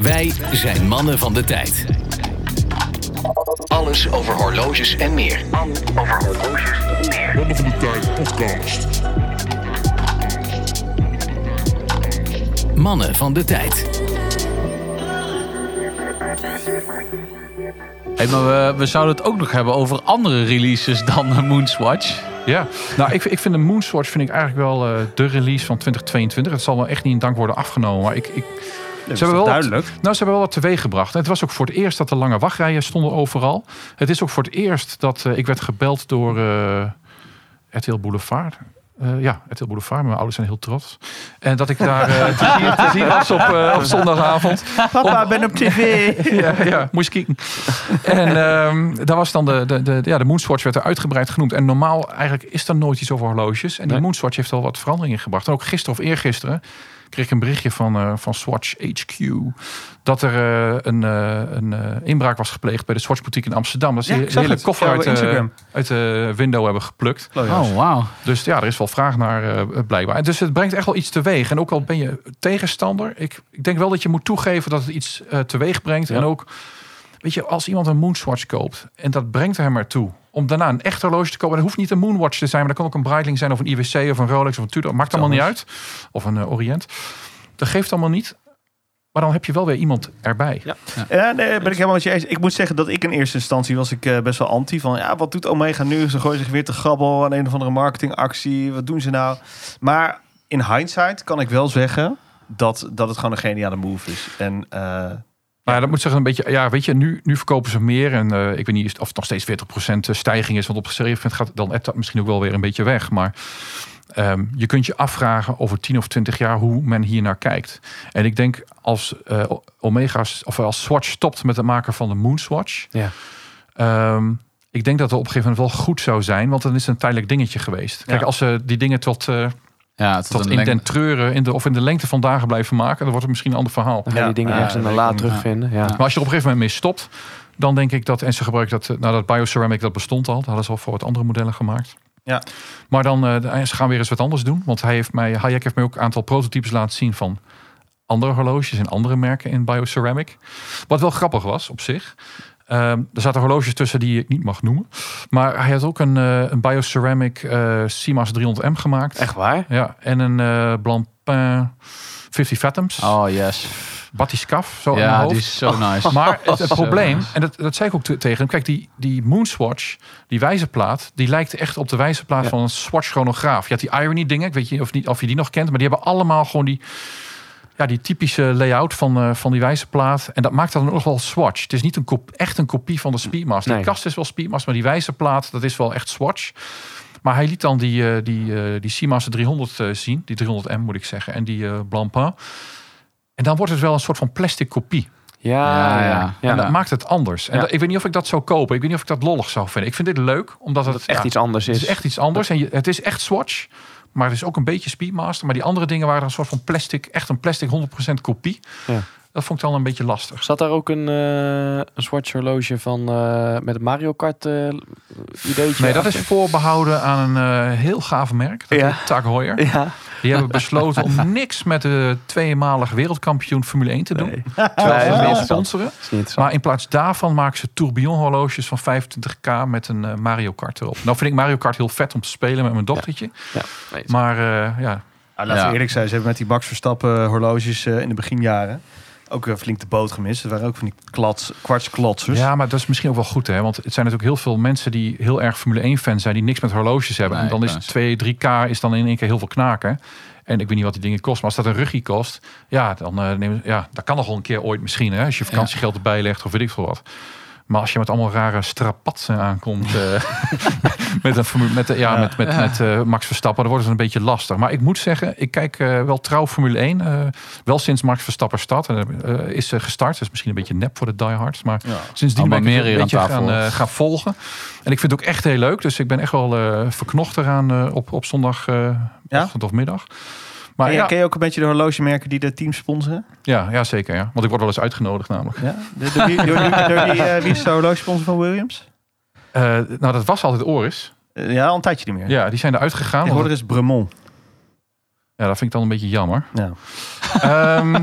Wij zijn mannen van de tijd. Alles over horloges en meer. Mannen van de Tijd podcast. Mannen van de tijd. Hey, maar we, we zouden het ook nog hebben over andere releases dan de Moonswatch. Ja, nou, ik, ik vind de Moonswatch vind ik eigenlijk wel eh, de release van 2022. Het zal wel echt niet in dank worden afgenomen. Maar ik, ik, ze hebben wel duidelijk. Wat, nou, ze hebben wel wat teweeg gebracht. En het was ook voor het eerst dat er lange wachtrijen stonden overal. Het is ook voor het eerst dat eh, ik werd gebeld door eh RTL Boulevard. Eh, ja, RTL Boulevard. Mijn ouders zijn heel trots. En dat ik daar eh, te, zien, te zien was op, eh, op zondagavond. Papa, ben op tv. ja, ja, moest. En ehm, daar was dan de, de, de, ja, de Moonswatch werd er uitgebreid genoemd. En normaal eigenlijk is er nooit iets over horloges. En die Moonswatch heeft al wat veranderingen gebracht. En ook gisteren of eergisteren kreeg ik een berichtje van, eh, van Swatch HQ. Dat er eh, een, eh, een inbraak was gepleegd bij de Swatch Boutique in Amsterdam. Dat ze Ja, hele het. koffer Ja, uit, uit de window hebben geplukt. Oh, wauw. Dus ja, er is wel vraag naar eh, blijkbaar. Dus het brengt echt wel iets teweeg. En ook al ben je tegenstander, ik, ik denk wel dat je moet toegeven dat het iets eh, teweeg brengt. En ook, weet je, als iemand een Moonswatch koopt en dat brengt hem ertoe om daarna een echt horloge te kopen. En dat hoeft niet een Moonwatch te zijn, maar dat kan ook een Breitling zijn of een IWC of een Rolex of een Tudor. Maakt allemaal niet uit. Of een eh, Orient. Dat geeft allemaal niet. Maar dan heb je wel weer iemand erbij. Ja, ja nee, ben ik helemaal met je eens. Ik moet zeggen dat ik in eerste instantie was ik eh, best wel anti. Van ja, wat doet Omega nu? Ze gooien zich weer te grabbel aan een of andere marketingactie. Wat doen ze nou? Maar in hindsight kan ik wel zeggen dat, dat het gewoon een geniale move is. En eh, Maar ja, dat moet zeggen een beetje, ja, weet je, nu, nu verkopen ze meer. En eh, ik weet niet of het nog steeds 40% stijging is. Want op een gegeven moment gaat dan appt dat misschien ook wel weer een beetje weg. Maar ehm, je kunt je afvragen over 10 of 20 jaar hoe men hier naar kijkt. En ik denk als eh, Omega's, of als Swatch stopt met het maken van de Moonswatch. Ja. ehm, ik denk dat het op een gegeven moment wel goed zou zijn. Want dan is het een tijdelijk dingetje geweest. Kijk, Ja. als ze die dingen tot, eh, Ja, tot, in lengte- den treuren in de, of in de lengte van dagen blijven maken. Dan wordt het misschien een ander verhaal. Dan ga je Ja. die dingen Ja, ergens in de weet la ik niet. terugvinden. Ja. Maar als je er op een gegeven moment mee stopt, dan denk ik dat, en ze gebruiken dat, eh, nou dat bioceramic, dat bestond al. Dat hadden ze al voor wat andere modellen gemaakt. Ja. Maar dan, eh, ze gaan weer eens wat anders doen. Want hij heeft mij, Hayek heeft mij ook een aantal prototypes laten zien van andere horloges en andere merken in bioceramic. Wat wel grappig was op zich. Ehm, er zaten horloges tussen die ik niet mag noemen. Maar hij had ook een, eh, een bioceramic eh CMAS 300M gemaakt. Echt waar? Ja, en een eh Blancpain 50 Fathoms. Oh, yes. Batiscaf, zo in mijn Ja, hoofd. die is zo nice. Maar het, probleem, nice. en dat, dat zei ik ook te- tegen hem. Kijk, die, die Moonswatch, die wijzerplaat, die lijkt echt op de wijzerplaat Ja. van een Swatch chronograaf. Je had die Irony dingen, ik weet je of, niet, of je die nog kent, maar die hebben allemaal gewoon die, ja, die typische layout van, eh, van die wijzerplaat. En dat maakt dan ook nog wel Swatch. Het is niet een kop, echt een kopie van de Speedmaster. Nee. Die kast is wel Speedmaster, maar die wijzerplaat, dat is wel echt Swatch. Maar hij liet dan die, eh, die, eh, die Seamaster 300 eh, zien, die 300M moet ik zeggen, en die eh Blancpain. En dan wordt het wel een soort van plastic kopie. Ja, Ja, ja. En dat maakt het anders. En Ja. dat- ik weet niet of ik dat zou kopen. Ik weet niet of ik dat lollig zou vinden. Ik vind dit leuk, omdat het, Dat het echt ja, iets anders het is. is echt iets anders. En je, het is echt Swatch, maar het is ook een beetje Speedmaster. Maar die andere dingen waren een soort van plastic, echt een plastic 100% kopie. Ja. Dat vond ik dan een beetje lastig. Zat daar ook een, eh, een Swatch horloge van eh, met het Mario Kart eh ideetje? Nee, dat is voorbehouden aan een eh, heel gaaf merk. Dat Ja. Tag Heuer. Ja. Die hebben besloten om niks met de tweemaal wereldkampioen Formule 1 te doen. Nee. Terwijl ze Nee, wel sponsoren. Maar in plaats daarvan maken ze tourbillon horloges van 25k met een Mario Kart erop. Nou vind ik Mario Kart heel vet om te spelen met mijn dochtertje. ja, nee, Maar eh, ja, Ah, laten we Ja. eerlijk zijn, ze hebben met die Max Verstappen horloges in de beginjaren ook eh, flink de boot gemist. Het waren ook van die klats, kwartsklotsers. ja, maar dat is misschien ook wel goed hè. Want het zijn natuurlijk heel veel mensen die heel erg Formule 1 fan zijn. Die niks met horloges hebben. Nee, en dan is precies. 2, 3k is dan in één keer heel veel knaken. En ik weet niet wat die dingen kosten. Maar als dat een ruggie kost. Ja, dan eh, nemen, ja, dat kan nog wel een keer ooit misschien. Hè, als je vakantiegeld erbij legt of weet ik veel wat. Maar als je met allemaal rare strapatsen aankomt. eh, met, een, met, ja, met, met, met eh, Max Verstappen. Dan wordt het een beetje lastig. Maar ik moet zeggen, ik kijk eh, wel trouw Formule 1. eh, wel sinds Max Verstappen start. is gestart. Dat is misschien een beetje nep voor de diehards. Maar sindsdien Allemaal ben ik een beetje gaan, gaan volgen. En ik vind het ook echt heel leuk. Dus ik ben echt wel verknocht eraan op, op zondag Ja? of middag. Maar Ken je, ja, ken je ook een beetje de horlogemerken die de team sponsoren? ja, ja, zeker. Ja. Want ik word wel eens uitgenodigd namelijk. Ja? De, de, eh, wie is de horlogesponsor van Williams? Eh, nou, dat was altijd Oris. Eh, ja, al een tijdje niet meer. Ja, die zijn eruit gegaan. Er is Bremont. Ja, dat vind ik dan een beetje jammer. Ja. Ehm,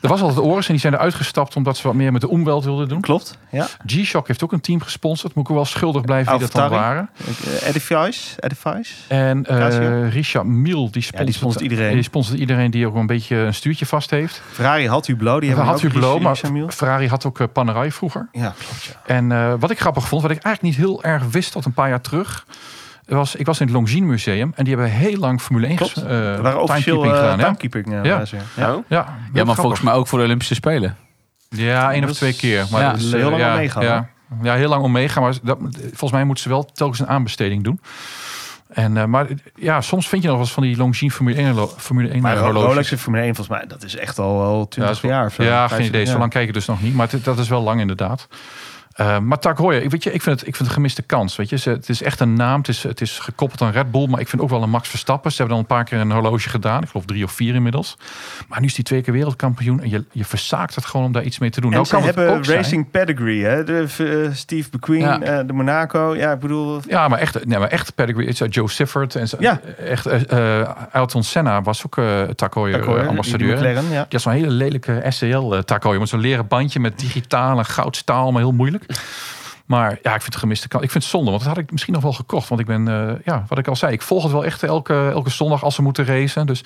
er was altijd Oris en die zijn eruit gestapt omdat ze wat meer met de omweld wilden doen. Klopt. Ja. G-Shock heeft ook een team gesponsord. Moet ik wel schuldig blijven wie dat dan waren. Eh, Edifice. Edifice. En eh, Casio? Richard Miel, die sponsort, sponsort iedereen. Die sponsort iedereen die ook een beetje een stuurtje vast heeft. Ferrari had Hublot. Die had ook Hublot, maar. Ferrari had ook uh, Panerai vroeger. Ja, klopt. Ja. En eh, wat ik grappig vond, wat ik eigenlijk niet heel erg wist tot een paar jaar terug... Was, ik was in het Longines Museum en die hebben heel lang Formule 1 Klopt. eh, Er waren officieel timekeeping uh, gedaan. ja. timekeeping. eh, Ja. Ja. Oh. Ja, Ja, maar grappig. volgens mij ook voor de Olympische Spelen. Ja, één of twee keer. Maar ja, dat is, heel lang ja, om meegaan, Ja, ja, heel lang om meegaan. Maar dat, volgens mij moeten ze wel telkens een aanbesteding doen. En, eh, maar ja, soms vind je nog wel eens van die Longines Formule 1, horlo- Formule 1 Maar horloges. Rolex en Formule 1 volgens mij, dat is echt al, al 20 Ja, dat is wel- jaar of zo. Ja, geen 25 idee. Zo lang kijk ik dus nog niet. Maar dat is wel lang inderdaad. Eh, maar ik weet je, ik vind het, ik vind het een gemiste kans. Weet je, Ze- het is echt een naam. Het is, het is gekoppeld aan Red Bull, maar ik vind ook wel een Max Verstappen. Ze hebben dan een paar keer een horloge gedaan. Ik geloof drie of vier inmiddels. Maar nu is die twee keer wereldkampioen en je, je verzaakt het gewoon om daar iets mee te doen. En nou ze kan hebben ook zijn- racing pedigree, hè? De, eh, Steve McQueen, Ja. eh, de Monaco. Ja, ik bedoel... Ja, maar echt, nee, maar echt pedigree. Het is, Joe Sifford en zo. Ja. echt. Ayrton Senna was ook uh, Takoyer ambassadeur. McLaren, ja. Die had zo'n hele lelijke SCL uh, Takoyer met zo'n leren bandje met digitaal en goudstaal, maar heel moeilijk. Maar ja, ik vind het gemiste kans. Ik vind het zonde, want dat had ik misschien nog wel gekocht. Want ik ben, eh, ja, wat ik al zei, ik volg het wel echt elke, elke zondag als ze moeten racen. Dus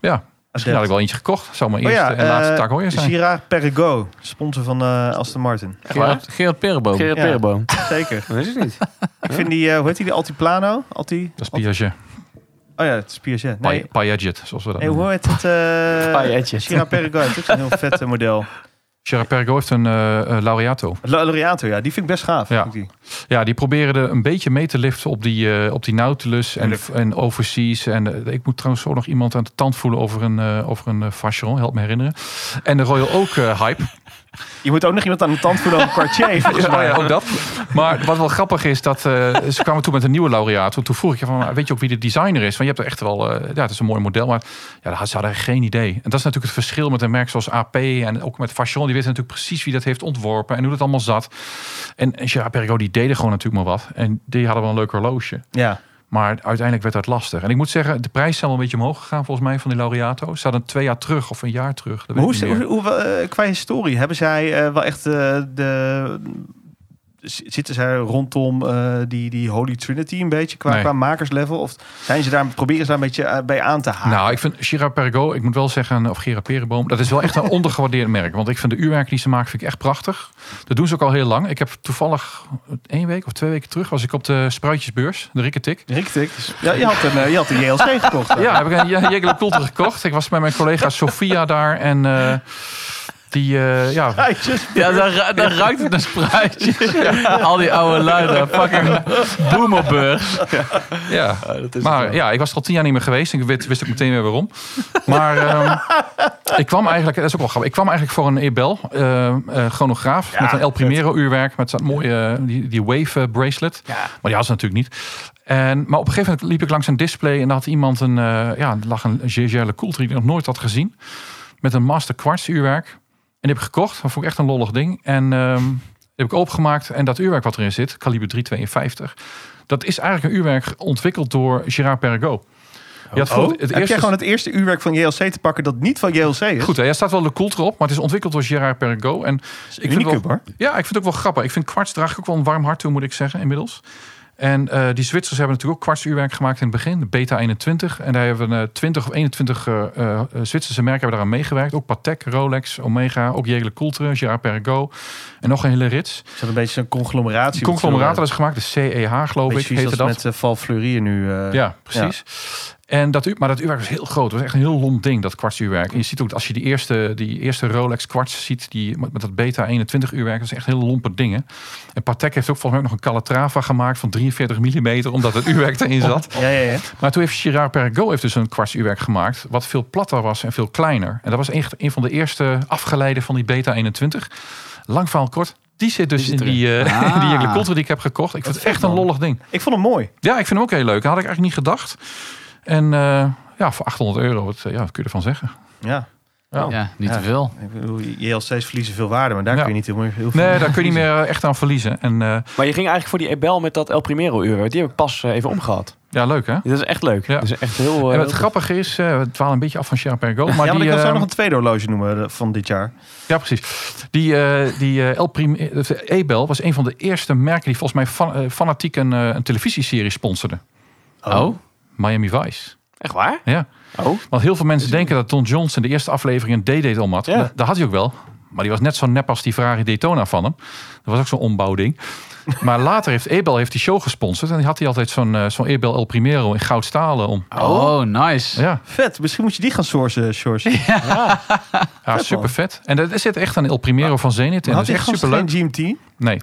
ja, misschien had ik wel eentje gekocht. Zou mijn Oh eerste ja, en laatste eh, Takoyer zijn. Girard Perregaux, sponsor van eh, Aston Martin. Gerard, Gerard Perreboom. Gerard Ja. Perreboom. Zeker. Dat is het niet. ik vind die, hoe heet die, die Altiplano? Alti, Dat is Piaget. Oh ja, het is Piaget. Nee. Piaget, zoals we dat nee noemen. hoe heet het? eh Piaget. Girard Perregaux, heeft ook zo'n heel vet model. Gerard Perregaux heeft een eh, Laureato. La- Laureato, ja, die vind ik best gaaf. Ja. die. Ja, die proberen er een beetje mee te liften op die, eh, op die Nautilus en, en overseas. En eh, ik moet trouwens zo nog iemand aan de tand voelen over een, over een Vacheron, help me herinneren. En de Royal Oak hype. Je moet ook nog iemand aan de tand voelen over Cartier. volgens Ja, mij. ja, ook dat. Maar wat wel grappig is, dat eh, ze kwamen toen met een nieuwe laureaat. Toen vroeg ik je van, weet je ook wie de designer is? Want je hebt er echt wel, eh, ja, het is een mooi model, maar ja, ze hadden geen idee. En dat is natuurlijk het verschil met een merk zoals AP en ook met Vacheron. Die weten natuurlijk precies wie dat heeft ontworpen en hoe dat allemaal zat. En, en Gerard Perregaux, die deden gewoon natuurlijk maar wat. En die hadden wel een leuk horloge. Ja. Maar uiteindelijk werd dat lastig. En ik moet zeggen, de prijs is wel een beetje omhoog gegaan volgens mij van die laureato. Ze hadden twee jaar terug of een jaar terug. Hoe, hoe, hoe, eh, qua historie hebben zij eh, wel echt eh, de zitten zij rondom eh, die, die Holy Trinity een beetje qua, Nee. qua makerslevel of zijn ze daar proberen ze daar een beetje eh, bij aan te haken? Nou, ik vind Gerard Perregaux, ik moet wel zeggen, of Gerard Perenboom, dat is wel echt een ondergewaardeerd merk. Want ik vind de uurwerken die ze maken, vind ik echt prachtig. Dat doen ze ook al heel lang. Ik heb toevallig één week of twee weken terug, was ik op de Spruitjesbeurs, de Rikketik. Richtig. Ja, je had een, eh, je had een JLC gekocht. Ja, heb ik een Je- Jegele gekocht. Ik was met mijn collega Sofia daar en die, eh, ja. Ja, dan ruikt het naar spruitjes. Al die oude luiden. Fucking boomerbeurs. Ja, maar ja, ik was er al tien jaar niet meer geweest. En ik wist, wist ook meteen weer waarom. Maar ehm, ik kwam eigenlijk, dat is ook wel grappig. Ik kwam eigenlijk voor een Ebel eh, eh, chronograaf met een El Primero uurwerk met dat mooie die, die wave bracelet. Maar die had ze natuurlijk niet. En, maar op een gegeven moment liep ik langs een display en daar had iemand een, eh, ja, lag een Gégele Coulter die ik nog nooit had gezien. Met een Master Quartz uurwerk. En die heb ik gekocht. Dat vond ik echt een lollig ding. En die heb ik opengemaakt. En dat uurwerk wat erin zit, kaliber 352. Dat is eigenlijk een uurwerk ontwikkeld door Gerard Perregaux. Had Oh, bijvoorbeeld heb jij gewoon het eerste uurwerk van JLC te pakken dat niet van JLC is? Goed, hè, er staat wel de Coulter op, maar het is ontwikkeld door Gerard Perregaux. En ik vind, wel, hoor. ja, ik vind het ook wel grappig. Ik vind kwarts draag ik ook wel een warm hart toe, moet ik zeggen, inmiddels. En eh, die Zwitsers hebben natuurlijk ook kwartsuurwerk gemaakt in het begin, de Beta 21. En daar hebben we 20 of 21 eh, eh, Zwitserse merken hebben daaraan meegewerkt. Ook Patek, Rolex, Omega, ook Jegele Coulter, Gerard Perregaux. En nog een hele rits. Is dat een beetje een conglomeratie? Conglomeraat dat is gemaakt, de CEH geloof ik, heette dat. met uh, Val Fleury nu. uh, Ja, precies. En dat, maar dat uurwerk was heel groot. Het was echt een heel lomp ding, dat kwartsuurwerk. En je ziet ook, als je die eerste, die eerste Rolex kwarts ziet, die, met dat Beta 21 uurwerk, dat is echt heel lompe dingen. En Patek heeft ook volgens mij ook nog een Calatrava gemaakt van 43 mm, omdat het uurwerk erin zat. Ja, ja, ja. Maar toen heeft Girard Perregaux heeft dus een kwartsuurwerk gemaakt, wat veel platter was en veel kleiner. En dat was echt een van de eerste afgeleiden van die Beta 21. Lang verhaal kort. Die zit dus Die zit in die, eh Ah. die die ik heb gekocht. Ik vind het echt een lollig ding. Ik vond hem mooi. Ja, ik vind hem ook heel leuk. Dat had ik eigenlijk niet gedacht. En eh, ja, voor 800 euro, wat, eh, ja, wat kun je ervan zeggen? Ja. Ja. Ja, niet Ja. te veel. Ik bedoel, JLC's verliezen veel waarde, maar daar Ja. kun je niet heel, meer- heel veel Nee, daar kun je niet meer eh, echt aan verliezen. En eh, Maar je ging eigenlijk voor die Ebel met dat El Primero uur. Die heb ik pas eh, even omgehad. ja, leuk hè? Dat is echt leuk. Ja. Dat is echt heel... eh, en het heel grappige is, eh we dwalen een beetje af van Gerard Perregaux. Maar ja, maar die, ik kan zo nog een tweede horloge noemen van dit jaar. Ja, precies. Die, eh die eh, El Prim, de Ebel was een van de eerste merken die volgens mij fan- fanatiek een, een televisieserie sponsorde. Oh, Miami Vice. Echt waar? Ja. Oh. Want heel veel mensen denken dat Don Johnson de eerste aflevering een D-date om had. Ja. Dat, dat had hij ook wel. Maar die was net zo nep als die Ferrari Daytona van hem. Dat was ook zo'n ombouwding. Maar later heeft Ebel heeft die show gesponsord. En die had hij altijd zo'n eh, zo'n Ebel El Primero in goud stalen om. oh, nice. Ja, Vet, misschien moet je die gaan sourcen, Sjors. ja Vet, super vet. En er zit echt een El Primero van Zenit in. Dat is echt super leuk. geen GMT? Nee, Nee.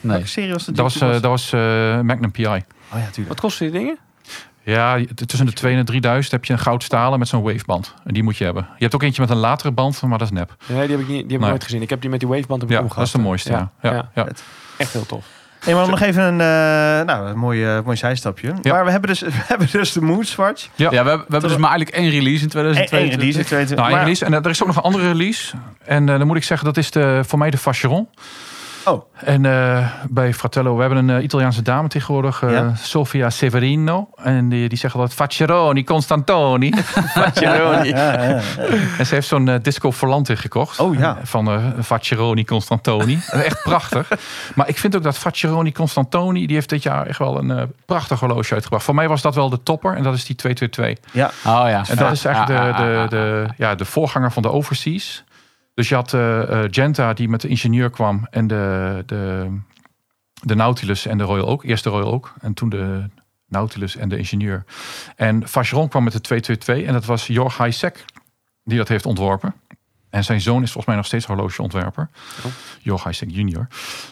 Welke serie was dat? dat was, GMT eh, dat was eh, Magnum PI. Oh ja, tuurlijk. Wat kosten die dingen? Ja, tussen de 2 en de 3000 heb je een goud stalen met zo'n waveband. En die moet je hebben. Je hebt ook eentje met een latere band, maar dat is nep. Nee, die heb ik, niet, die heb ik Nee. nooit gezien. Ik heb die met die waveband ik Ja, omgehad. dat is de mooiste. Ja. Ja, ja. Echt heel tof. Hey, maar nog even een, eh, nou, een mooi, eh, mooi zijstapje. Ja. Maar we hebben dus, we hebben dus de Moonswatch. Ja. Ja, we, hebben- we hebben dus maar eigenlijk één release in Eén één 2022. release in 22. Nou, één Maar- release. En eh, er is ook nog een andere release. En eh, dan moet ik zeggen, dat is de, voor mij de Vacheron. Oh. En eh, bij Fratello, we hebben een eh, Italiaanse dame tegenwoordig, eh, Ja. Sofia Severino. En die, die zegt altijd Faceroni, Constantoni. Ja, ja, ja. en ze heeft zo'n eh, Disco Volante gekocht. Oh ja. Van eh Faceroni Constantoni. echt prachtig. Maar ik vind ook dat Faceroni Constantoni, die heeft dit jaar echt wel een prachtig horloge uitgebracht. Voor mij was dat wel de topper. En dat is die 222. Ja. Oh ja. En dat is eigenlijk Ah, de, ah, de, ah. de, ja, de voorganger van de Overseas. Dus je had eh, eh, Genta die met de ingenieur kwam en de, de, de Nautilus en de Royal Oak. Eerst de Royal Oak en toen de Nautilus en de ingenieur. En Vacheron kwam met de 222 en dat was Jorg Heisek die dat heeft ontworpen. En zijn zoon is volgens mij nog steeds horlogeontwerper. Oh. Heisek junior.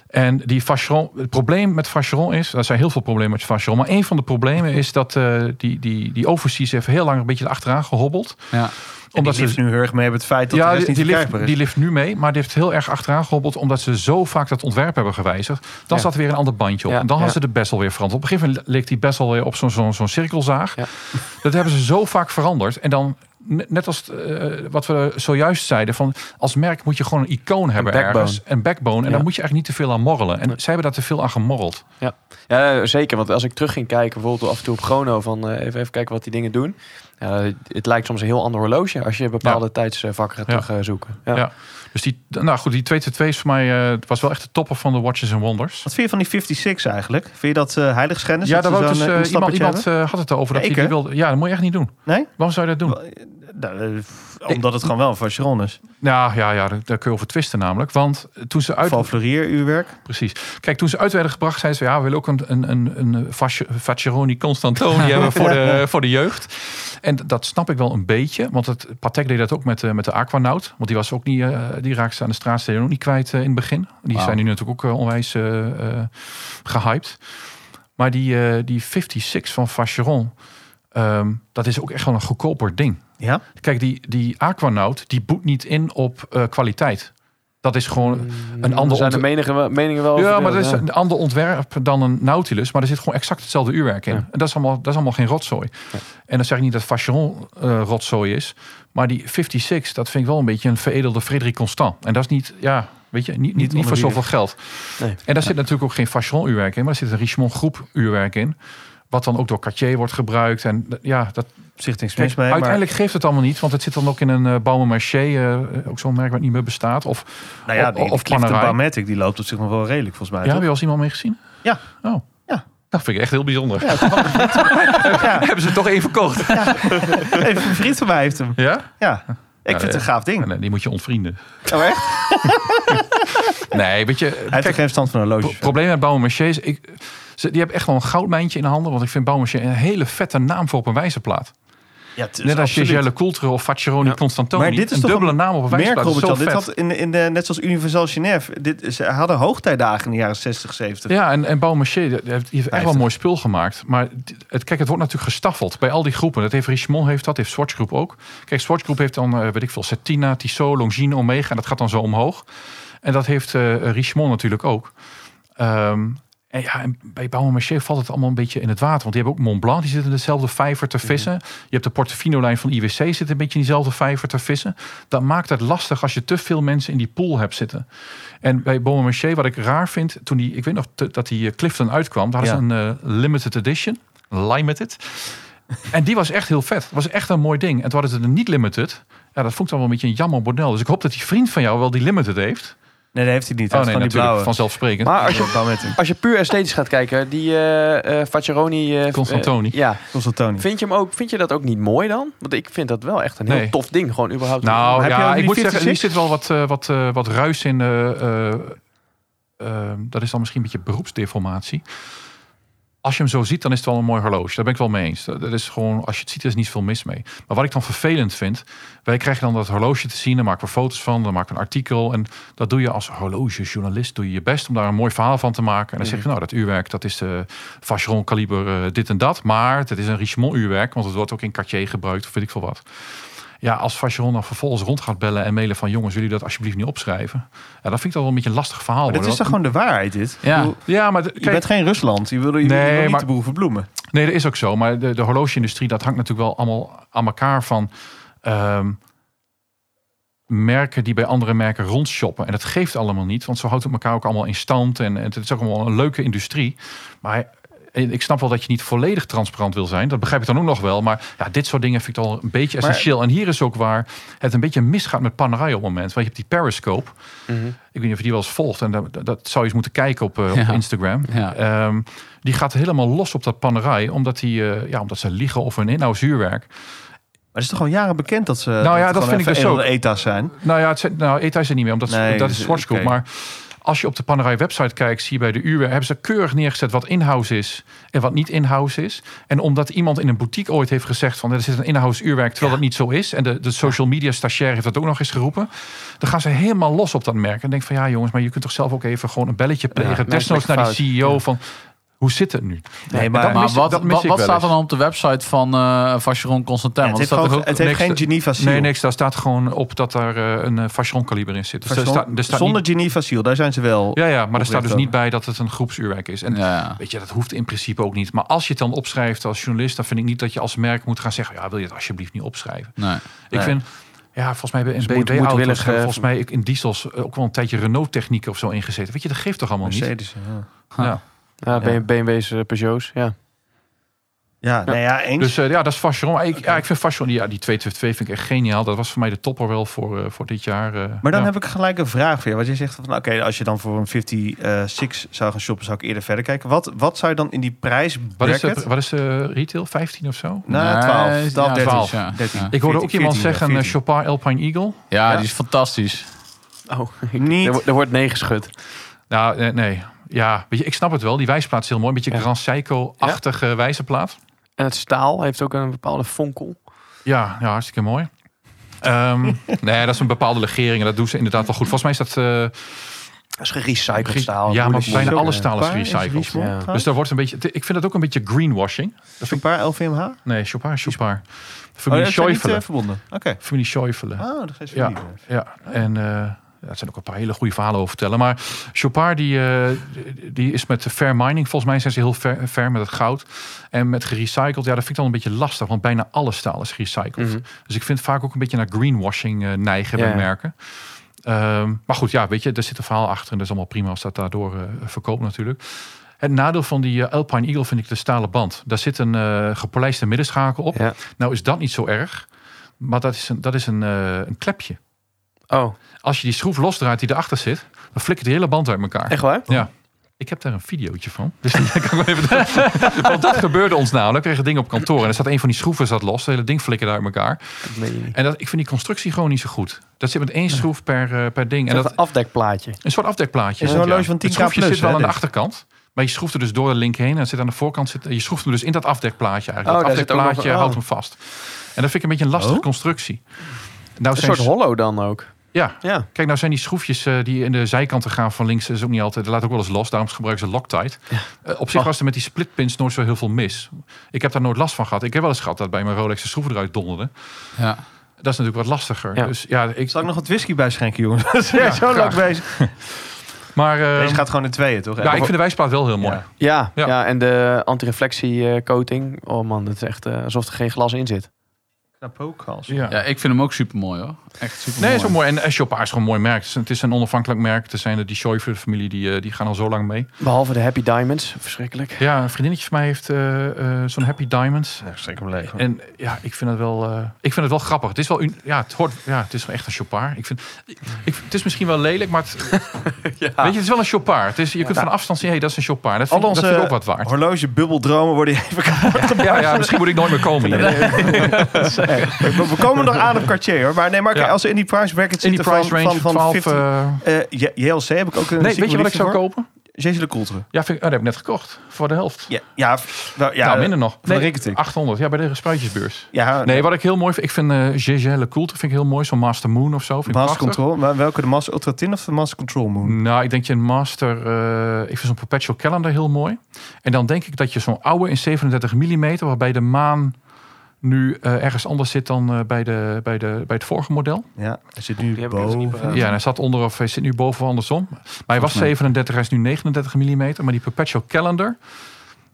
En die Vacheron, het probleem met Vacheron is, er zijn heel veel problemen met Vacheron, maar een van de problemen is dat eh, die, die, die Overseas heeft heel lang een beetje achteraan gehobbeld Ja. Omdat die lift nu heel erg mee met het feit dat de ja, die, niet die, lift, is. die lift nu mee, maar die heeft heel erg achteraan gehobbeld omdat ze zo vaak dat ontwerp hebben gewijzigd. Dan Ja. zat er weer een ander bandje op. Ja, en dan hadden ze de bezel weer veranderd. Op een gegeven moment leek die bezel weer op zo'n zo'n zo'n cirkelzaag. Dat hebben ze zo vaak veranderd. En dan, net als eh, wat we zojuist zeiden, van als merk moet je gewoon een icoon hebben backbone. ergens. Een backbone. En Ja. daar moet je eigenlijk niet te veel aan morrelen. En zij hebben daar te veel aan gemorreld. Ja, zeker. Want als ik terug ging kijken, bijvoorbeeld af en toe op Chrono, van eh, even, even kijken wat die dingen doen. Ja, het lijkt soms een heel ander horloge als je bepaalde tijdsvakken gaat Ja. terugzoeken. Ja. Dus die, nou goed, die 222 is voor mij, het was wel echt de topper van de Watches and Wonders. Wat vind je van die 56 eigenlijk? Vind je dat eh heiligschennis? Ja, dat daar wou dus eh, iemand, iemand had het erover dat Ja, hij die wilde. Ja, dat moet je echt niet doen. Nee? Waarom zou je dat doen? Nou, omdat het gewoon wel een Vacheron is. Ja, ja, ja, daar, daar kun je over twisten namelijk. Want toen ze uit... Val Fleurier uurwerk. Precies. Kijk, toen ze uit werden gebracht, zeiden ze... ja, we willen ook een, een, een, een Constantoni hebben voor de, voor de jeugd. En dat snap ik wel een beetje. Want het, Patek deed dat ook met, met de Aquanaut. Want die was ook niet... eh, die raakte ze aan de straatsteden ook niet kwijt eh, in het begin. Die zijn nu natuurlijk ook eh, onwijs eh, eh, gehyped. Maar die, die 56 van Vacheron... ehm, dat is ook echt wel een goedkoper ding. Ja? Kijk, die, die Aquanaut, die boet niet in op kwaliteit. Dat is gewoon een ander Er zijn de meningen, wel- meningen wel ja, maar dat is een ander ontwerp dan een Nautilus. Maar er zit gewoon exact hetzelfde uurwerk in. Ja. En dat is, allemaal, dat is allemaal geen rotzooi. En dan zeg ik niet dat Vacheron rotzooi is. Maar die 56, dat vind ik wel een beetje een veredelde Frederik Constant. En dat is niet, ja, weet je, niet, niet, niet, voor zoveel geld. Nee. En daar zit natuurlijk ook geen Vacheron uurwerk in. Maar er zit een Richemont groep uurwerk in. Wat dan ook door Cartier wordt gebruikt. En eh, ja, dat, zich niks mee. maar- uiteindelijk geeft het allemaal niet, want het zit dan ook in een uh, Baume Marché, eh, ook zo'n merk wat niet meer bestaat. Of, nou ja, of- die, of die loopt op zich nog wel redelijk volgens mij. ja, heb je al eens iemand mee gezien? Ja. Oh. Dat vind ik echt heel bijzonder. Ja. Hebben ze toch één verkocht? Even een vriend van mij heeft hem. Ja? Ja. Ik vind het een gaaf ding. Die moet je ontvrienden. Oh, echt? Nee, weet je, Hij heeft er geen verstand van pro- horloges. probleem met Mercier is, ik, ze, die hebben echt wel een goudmijntje in de handen. Want ik vind Mercier een hele vette naam voor op een wijzerplaat. Ja, het is Net als. Gelle Coultre of Faccheroni Constantoni. Maar dit is een toch dubbele een naam op een Robert-Jan. Dit vet. had in, in de, net zoals Universal Genève. Dit, ze hadden hoogtijdagen in de jaren 60, 70. Ja, en, en die heeft, heeft echt wel 50. een mooi spul gemaakt. Maar het, kijk, het wordt natuurlijk gestaffeld bij al die groepen. Dat heeft Richemont heeft dat, heeft Swatch Group ook. Kijk, Swatch Group heeft dan, eh, weet ik veel, Cetina, Tissot, Longines, Omega. En dat gaat dan zo omhoog. En dat heeft eh Richemont natuurlijk ook. Ehm, en ja, en bij Baume-Mercier valt het allemaal een beetje in het water. Want die hebben ook Mont Blanc, die zit in dezelfde vijver te vissen. Je hebt de Portofino-lijn van IWC, zit een beetje in diezelfde vijver te vissen. Dat maakt het lastig als je te veel mensen in die pool hebt zitten. En bij Baume-Mercier, wat ik raar vind, toen die, ik weet nog te- dat die eh, Clifton uitkwam, daar ze een eh, limited edition, limited. En die was echt heel vet. Dat was echt een mooi ding. En toen hadden ze de niet limited. Ja, dat vond ik dan wel een beetje een jammer model. Dus ik hoop dat die vriend van jou wel die limited heeft. Nee, dat heeft hij niet. Oh nee, die blauwe. vanzelfsprekend. Maar als je, als je puur esthetisch gaat kijken, die eh eh Faccheroni... eh, Constantoni. eh, ja, Constantoni. vind je, hem ook, vind je dat ook niet mooi dan? Want ik vind dat wel echt een heel Nee. tof ding. Gewoon überhaupt. Nou Heb ja, ik moet zeggen, 56? zit wel wat, eh, wat, eh, wat ruis in. eh, eh, eh, dat is dan misschien een beetje beroepsdeformatie. Als je hem zo ziet, dan is het wel een mooi horloge. Daar ben ik wel mee eens. Dat is gewoon, als je het ziet, er is niet veel mis mee. Maar wat ik dan vervelend vind, wij krijgen dan dat horloge te zien, dan maken we foto's van, dan maken we een artikel. En dat doe je als horlogejournalist, doe je je best om daar een mooi verhaal van te maken. En dan zeg je, nou, dat uurwerk, dat is de Vacheron kaliber eh, dit en dat. Maar het is een Richemont uurwerk, want het wordt ook in Cartier gebruikt, of weet ik veel wat. Ja, als Vacheron dan vervolgens rond gaat bellen en mailen van... jongens, jullie dat alsjeblieft niet opschrijven? Ja, dat vind ik dan wel een beetje een lastig verhaal. Maar dit worden. is toch gewoon de waarheid, dit? Ja. Bedoel, Ja, maar de- Je kijk, bent geen Rusland. Je wil, je Nee, wil niet maar- de boel verbloemen. nee, dat is ook zo. Maar de, de horlogeindustrie, dat hangt natuurlijk wel allemaal aan elkaar van... ehm, merken die bij andere merken rondshoppen. En dat geeft allemaal niet, want zo houdt het elkaar ook allemaal in stand. En, en het is ook allemaal een leuke industrie. Maar ik snap wel dat je niet volledig transparant wil zijn. Dat begrijp ik dan ook nog wel. Maar ja, dit soort dingen vind ik al een beetje Maar- essentieel. En hier is ook waar het een beetje misgaat met Panerai op het moment. Want je hebt die Periscope. Mhm. Ik weet niet of je die wel eens volgt. En dat, dat zou je eens moeten kijken op, eh, op. Instagram. Ja. Ehm, die gaat helemaal los op dat panerij. Omdat, die, eh, ja, omdat ze liegen over hun inhoudshuurwerk. Maar het is toch al jaren bekend dat ze. Nou ja, dat vind ik dus een ETA's zijn. Nou ja, het zijn, nou, ETA is er niet meer. Omdat Nee, dat dus, is Group. oké. Maar als je op de panerij website kijkt, zie je bij de uurwerk... hebben ze keurig neergezet wat in-house is en wat niet in-house is. En omdat iemand in een boutique ooit heeft gezegd... van er zit een in-house uurwerk, terwijl dat niet zo is... en de, de social media stagiair heeft dat ook nog eens geroepen... dan gaan ze helemaal los op dat merk. En denk van ja jongens, maar je kunt toch zelf ook even gewoon een belletje plegen. Desnoods naar die CEO van... Hoe zit het nu? Nee, maar, wat, wat, staat er dan op de website van eh Vacheron Constantin? Ja, het Want heeft, er staat gewoon- ook- het heeft niks- geen Geneva seal. Nee, niks. Daar staat gewoon op dat daar eh, een uh, Vacheron kaliber in zit. Dus er staat, er staat Zonder niet, Geneva seal, daar zijn ze wel. ja, ja, maar er staat dus niet bij dat het een groepsuurwerk is. En ja. weet je, dat hoeft in principe ook niet. Maar als je het dan opschrijft als journalist, dan vind ik niet dat je als merk moet gaan zeggen: ja, wil je het alsjeblieft niet opschrijven? Nee. Ik Nee. vind. Ja, volgens mij hebben in Dus moet- BMW auto's hebben eh, volgens mij in diesels eh, ook wel een tijdje Renault technieken of zo ingezeten. Weet je, dat geeft toch allemaal niet? Mercedes. Ja, Ja. Ja, Ja. BMW's, eh, Peugeots, ja. ja, nee, ja eens. Dus eh, ja, dat is Vacheron. Ik, ja, ik vind Vacheron, ja, die 222 vind ik echt geniaal. Dat was voor mij de topper wel voor, eh, voor dit jaar. eh, maar dan ja. heb ik gelijk een vraag voor je. Want je zegt van, oké, als je dan voor een 56 zou gaan shoppen, zou ik eerder verder kijken. Wat, wat zou je dan in die prijs Wat is, bracket? de, wat is de retail? 15 of zo? Nou, Nee, 12, ja, 12, 13. 12. Ja, 13. ja. Ik hoorde ook 14, iemand 14, zeggen, 14. Chopin Alpine Eagle. Ja, Ja. die is fantastisch. Oh, Niet. er, wo- er wordt nee geschud. Nou, nee. Ja, weet je, ik snap het wel. Die wijsplaat is heel mooi. Een beetje Ja. Grand Seiko-achtige wijzerplaat. En het staal heeft ook een bepaalde fonkel. Ja, ja, hartstikke mooi. Ehm, nee, dat is een bepaalde legering. En dat doen ze inderdaad wel goed. Volgens mij is dat... eh, Dat is gerecycled Ge- staal. ja, maar bijna alle eh, staal is gerecycled. Ja. Dus daar wordt een beetje... Ik vind dat ook een beetje greenwashing. Dat een paar LVMH? Nee, Chopin, Chopin. Oh, Familie Scheufele. eh, verbonden. Oké. Familie Scheufele. Oh, dat is Ja. familie. Ja, en eh ja, er zijn ook een paar hele goede verhalen over vertellen. Maar Chopard die, eh, die is met fair mining. Volgens mij zijn ze heel fair, fair met het goud. En met gerecycled, ja, dat vind ik dan een beetje lastig. Want bijna alle staal is gerecycled. Mhm. Dus ik vind vaak ook een beetje naar greenwashing eh, neigen bij ja. merken. Ehm, maar goed, ja, weet je, er zit een verhaal achter. En dat is allemaal prima als dat daardoor eh, verkoopt natuurlijk. Het nadeel van die Alpine Eagle vind ik de stalen band. Daar zit een eh gepolijste middenschakel op. Ja. Nou is dat niet zo erg. Maar dat is een, dat is een, een klepje. Oh, Als je die schroef losdraait die erachter zit, dan flikkert die hele band uit elkaar. echt waar? Ja. Ik heb daar een videootje van. Dus die kan ik even Want dat gebeurde ons namelijk. We kregen dingen op kantoor. En er zat een van die schroeven zat los. Het hele ding flikkerde uit elkaar. Dat. En dat, ik vind die constructie gewoon niet zo goed. Dat zit met één schroef per, eh, per ding. En dat, een afdekplaatje. een soort afdekplaatje. Een horloge van 10K Het schroefje plus, zit wel hè, aan de dit? achterkant. Maar je schroeft er dus door de link heen. En zit aan de voorkant. Zit, je schroeft hem dus in dat afdekplaatje eigenlijk. Oh, dat nog afdekplaatje een- oh. houdt hem vast. En dat vind ik een beetje een lastige Oh. constructie. Nou, Een soort hollow dan ook. Ja, Ja. Kijk, nou zijn die schroefjes eh, die in de zijkanten gaan van links, is ook niet altijd. Dat laat ook wel eens los. Daarom gebruiken ze Loctite. Eh, op zich Oh. was er met die splitpins nooit zo heel veel mis. Ik heb daar nooit last van gehad. Ik heb wel eens gehad dat bij mijn Rolex de schroeven eruit donderden. Ja. Dat is natuurlijk wat lastiger. Ja. Dus ja, ik. Zal ik nog wat whisky bijschenken, jongens? Dat is ja, zo lang graag. bezig. Maar eh, Deze gaat gewoon in tweeën, toch? ja, ik vind de wijsplaat wel heel mooi. Ja. Ja, Ja. ja. en de antireflectie eh, coating. Oh man, het is echt eh, alsof er geen glas in zit. Knap ook, Hans. Ja. ja, ik vind hem ook super mooi hoor. Echt super Nee, zo mooi. En eh, Chopard is gewoon een mooi merk. Het is een- Het is een onafhankelijk merk. Er zijn de die Schäufer-familie, die, eh, die gaan al zo lang mee. Behalve de Happy Diamonds. Verschrikkelijk. Ja, een vriendinnetje van mij heeft eh, eh, zo'n Happy Diamonds. Ja, zeker hem leeg. En ja, ik vind het wel, eh, ik vind het wel grappig. Het is wel, ja, het hoort, ja, het is wel echt een chopard. Ik vind, ik, het is misschien wel lelijk, maar het, weet je, het is wel een chopard. Het is, je kunt van afstand zien, hey, dat is een chopard. Dat vind, Al ik- dat onze vind ik ook wat waard. horloge bubbeldromen worden even kapot Ja, ja, misschien moet ik nooit meer komen. hier. we, we komen nog aan op Cartier hoor. Maar nee, maar Ja. als ze in die price bracket In die zitten price van, range van, van 12. 50... eh, eh, J- JLC heb ik ook een nee, weet je wat ik zou kopen? kopen? Jezus de Coultre. Ja, vind ik, oh, dat heb ik net gekocht. Voor de helft. Ja, ja, wel, ja, nou, minder nog. Van de Ricketing. 800. Ja, bij de spruitjesbeurs. Ja, Nee, wat ik heel mooi vind. Ik vind eh Gégé Le Coultre vind ik heel mooi. Zo'n Master Moon of zo. Vind ik Master. Control. Maar welke? De Master Ultra Tin of de Master Control Moon? Nou, ik denk je een master. eh, ik vind zo'n perpetual calendar heel mooi. En dan denk ik dat je zo'n oude in 37 mm, waarbij de maan nu eh, ergens anders zit dan eh, bij, de, bij, de, bij het vorige model. Ja, hij zit nu Die dus boven. Ja, hij zat onder of hij zit nu boven of andersom. Maar hij was mij. 37, hij is nu 39 mm. Maar die perpetual calendar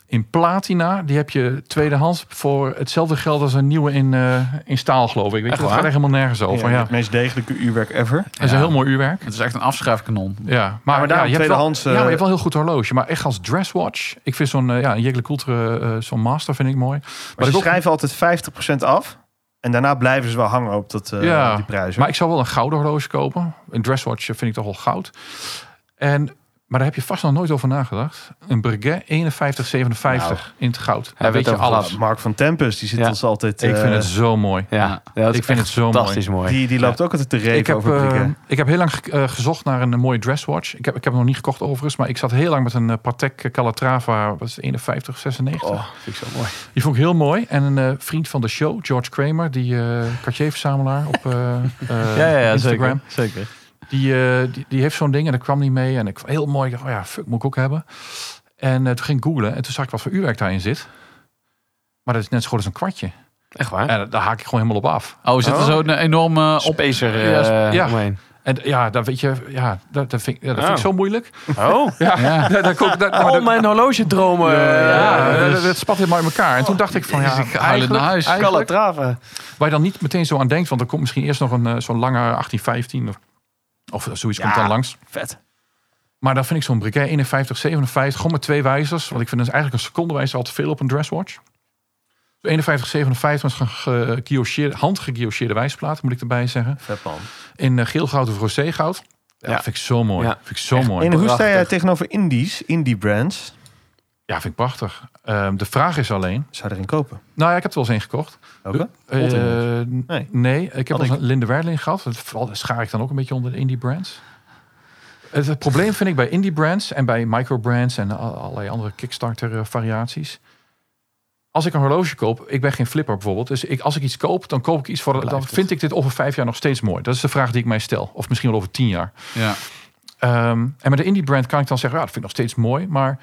in platina, die heb je tweedehands voor hetzelfde geld als een nieuwe in, eh, in staal, geloof ik. Weet je, Echt dat gaat echt helemaal nergens over. Ja, Ja, Het meest degelijke uurwerk ever. Dat is Ja. een heel mooi uurwerk. Het is echt een afschrijfkanon. Ja, maar, maar ja, je hebt wel, tweedehands, ja, maar je eh, hebt wel een heel goed horloge. Maar echt als dresswatch. Ik vind zo'n uh, ja, een Jegle Coultre, eh, zo'n master vind ik mooi. Maar ik ze ook- schrijven altijd 50% af. En daarna blijven ze wel hangen op dat, eh, Ja, die prijzen. Maar ik zou wel een gouden horloge kopen. Een dresswatch vind ik toch wel goud. En, maar daar heb je vast nog nooit over nagedacht. Een Breguet 5157 in het goud. Daar we weet je alles. Nou, Mark van Tempest, die zit Ja. ons altijd... Ik eh, vind het zo mooi. Ja, Ja. Ik vind het zo mooi. fantastisch mooi. Die, die loopt ook altijd te reven Ik heb, over eh, Breguet. ik heb heel lang eh, gezocht naar een, eh, mooie dresswatch. Ik heb, ik heb hem nog niet gekocht overigens. Maar ik zat heel lang met een eh, Patek Calatrava. Wat is het, 51, 96. Oh, vind ik zo mooi. Die vond ik heel mooi. En een eh, vriend van de show, George Kramer, die eh Cartier-verzamelaar op eh, eh, Instagram. zeker. Die, eh, die, die heeft zo'n ding en dat kwam niet mee. En ik heel mooi. Dacht, oh ja, fuck, moet ik ook hebben. En eh, toen ging ik googlen en toen zag ik wat voor uurwerk daarin zit. Maar dat is net zo goed als een kwartje. Echt waar? En daar haak ik gewoon helemaal op af. Oh, zit er Oh. zo'n enorme op... Spacer eh, Ja, omheen. En ja, dat weet je, ja, dat, dat vind ja, dat vind ik Oh. zo moeilijk. Oh, Ja, Ja. dat, dat, dat, dat, al mijn horlogedromen. ja, Ja, dat, spat helemaal in elkaar. En toen dacht ik van ja, Dus ik het naar huis. eigenlijk waar je dan niet meteen zo aan denkt, want er komt misschien eerst nog een eh, zo'n lange 1815 of, of zoiets komt dan langs. Vet. Maar dan vind ik zo'n Breguet 51, 57, gewoon met twee wijzers. Want ik vind dus eigenlijk een secondewijzer al te veel op een dresswatch. 51, 57 met ge- geguillocheerde- handgeguillocheerde wijsplaat, moet ik erbij zeggen. Vet man. In eh, geel goud of roze goud. Ja, vind ik zo mooi. Ja. Vind ik zo mooi. En hoe sta jij Prachtig. tegenover indies, indie brands? Ja, vind ik prachtig. Ehm, de vraag is alleen... Zou je erin kopen? Nou ja, ik heb er wel eens één gekocht. Eh, nee. Nee. ik heb ik. een Linde Werling gehad. Dat val- schaar ik dan ook een beetje onder de indie brands. Het, het probleem vind ik bij indie brands en bij micro brands en al- allerlei andere Kickstarter eh, variaties. Als ik een horloge koop, ik ben geen flipper bijvoorbeeld. Dus ik, als ik iets koop, dan koop ik iets voor. Dan vind ik dit over vijf jaar nog steeds mooi. Dat is de vraag die ik mij stel. Of misschien wel over tien jaar. Ja. Ehm, en met de indie brand kan ik dan zeggen, ja, dat vind ik nog steeds mooi, maar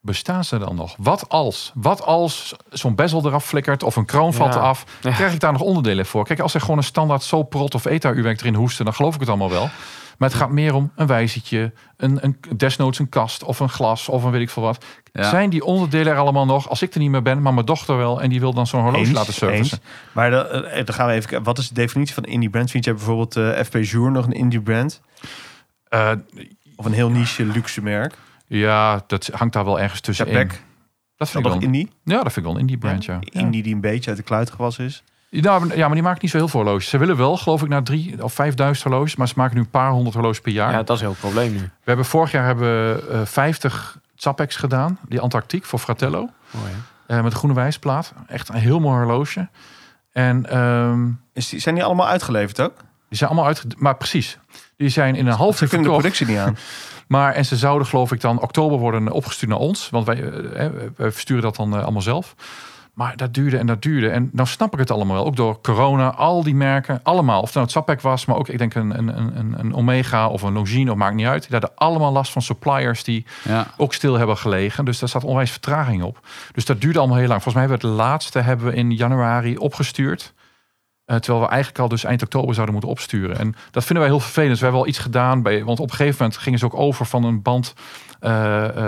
bestaan ze dan nog? Wat als? Wat als zo'n bezel eraf flikkert of een kroon valt Ja. eraf? Krijg ik daar nog onderdelen voor? Kijk, als er gewoon een standaard Soprot of ETA-uurwerk erin hoesten, dan geloof ik het allemaal wel. Maar het gaat meer om een wijzertje, een, een desnoods een kast of een glas of een weet ik veel wat. Ja. Zijn die onderdelen er allemaal nog? Als ik er niet meer ben, maar mijn dochter wel en die wil dan zo'n horloge Eens, laten servicen. eens. Maar dan, eh, dan gaan we even kijken. Wat is de definitie van indie brand? Vind je bijvoorbeeld eh FP Jour nog een indie brand? Eh, Of een heel niche luxe merk? Ja, dat hangt daar wel ergens tussenin. Chapek? Dat Dat vind ik nog wel. indie? Ja, dat vind ik wel een indie brand, ja. Indie die een beetje uit de kluit gewassen is. Ja, maar die maken niet zo heel veel horloges. Ze willen wel, geloof ik, naar drie of vijfduizend horloges. Maar ze maken nu een paar honderd horloges per jaar. Ja, dat is heel het probleem nu. We hebben vorig jaar hebben we eh 50 Zapex gedaan. Die Antarctiek voor Fratello. Oh, ja. eh, met groene wijsplaat. Echt een heel mooi horloge. En ehm, Is die, zijn die allemaal uitgeleverd ook? die zijn allemaal uit... Maar precies. Die zijn in een half uur de productie niet aan. Maar en ze zouden geloof ik dan oktober worden opgestuurd naar ons. Want wij, eh, eh, wij versturen dat dan eh, allemaal zelf. Maar dat duurde en dat duurde. En nou snap ik het allemaal wel. Ook door corona, al die merken, allemaal. Of het nou het Zapec was, maar ook ik denk een, een, een, een Omega of een Longines, of maakt niet uit. Die hadden allemaal last van suppliers die Ja. ook stil hebben gelegen. Dus daar staat onwijs vertraging op. Dus dat duurde allemaal heel lang. Volgens mij hebben we het laatste hebben we in januari opgestuurd. Eh, terwijl we eigenlijk al dus eind oktober zouden moeten opsturen. En dat vinden wij heel vervelend. Dus we hebben wel iets gedaan. Bij, want op een gegeven moment gingen ze ook over van een band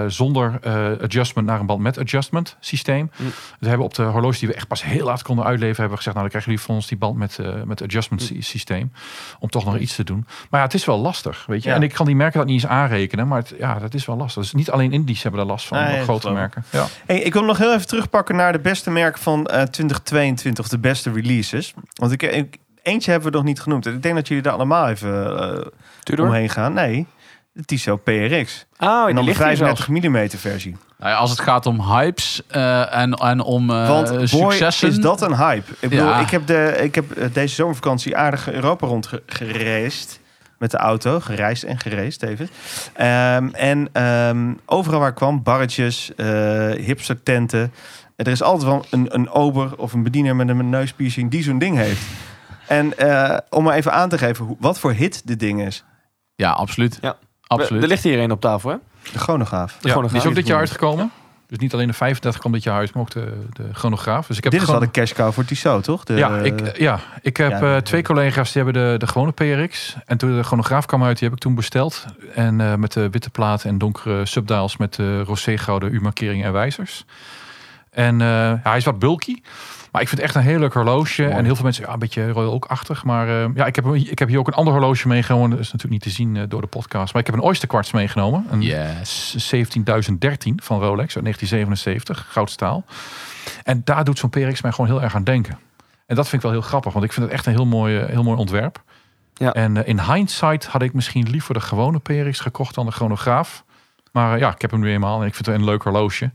zonder eh, adjustment naar een band met adjustment systeem. Mm. We hebben op de horloge die we echt pas heel laat konden uitleveren, hebben we gezegd, nou dan krijgen jullie van ons die band met, eh met adjustment sy- systeem. Om toch nog iets te doen. Maar ja, het is wel lastig, weet je. Ja. En ik kan die merken dat niet eens aanrekenen. Maar het, ja, dat is wel lastig. Dus niet alleen Indies hebben daar last van, Nee, dat grote merken. Ja. Hey, ik wil nog heel even terugpakken naar de beste merk van eh 2022, of de beste releases. Want ik, ik, eentje hebben we nog niet genoemd. En ik denk dat jullie daar allemaal even eh, Tudor? omheen gaan. Nee, de Tissot PRX. Oh, en die dan de ligt hier zelfs. 35 mm versie. Nou ja, als het gaat om hypes eh, en, en om eh, Want boy, successen. is dat een hype. Ik bedoel, Ja. ik heb, de, ik heb eh, deze zomervakantie aardig Europa rond ge- gereisd. Met de auto, gereisd en gereisd even. Ehm, en ehm, overal waar ik kwam, barretjes, eh hipster-tenten. Er is altijd wel een, een ober of een bediener met een neuspiercing die zo'n ding heeft. En eh, om maar even aan te geven hoe, wat voor hit dit ding is. Ja, absoluut. Ja. Absoluut. Er ligt hier een op tafel, hè? De chronograaf. Ja, gewoon die is ook dit jaar uitgekomen. Dus niet alleen de 35 kwam dit jaar uit, maar ook de, de chronograaf. Dus ik heb Dit is gewoon- wel de cash cow voor Tissot, toch? De, ja, ik, ja, ik heb ja, eh, de- twee collega's die hebben de, de gewone PRX. En toen de chronograaf kwam uit, die heb ik toen besteld. En eh, met de witte plaat en donkere subdials met de roségouden U-markeringen en wijzers. En eh, ja, hij is wat bulky. Maar ik vind het echt een heel leuk horloge. En heel veel mensen, ja, een beetje Royal Oak-achtig. Maar eh, ja, ik heb, ik heb hier ook een ander horloge meegenomen. Dat is natuurlijk niet te zien eh, door de podcast. Maar ik heb een Oyster Quartz meegenomen. Een Yes. 17013 van Rolex uit 1977, goudstaal. En daar doet zo'n PRX mij gewoon heel erg aan denken. En dat vind ik wel heel grappig, want ik vind het echt een heel mooi, eh, heel mooi ontwerp. Ja. En in hindsight had ik misschien liever de gewone PRX gekocht dan de chronograaf. Maar ja, ik heb hem nu eenmaal en ik vind het een leuk horloge.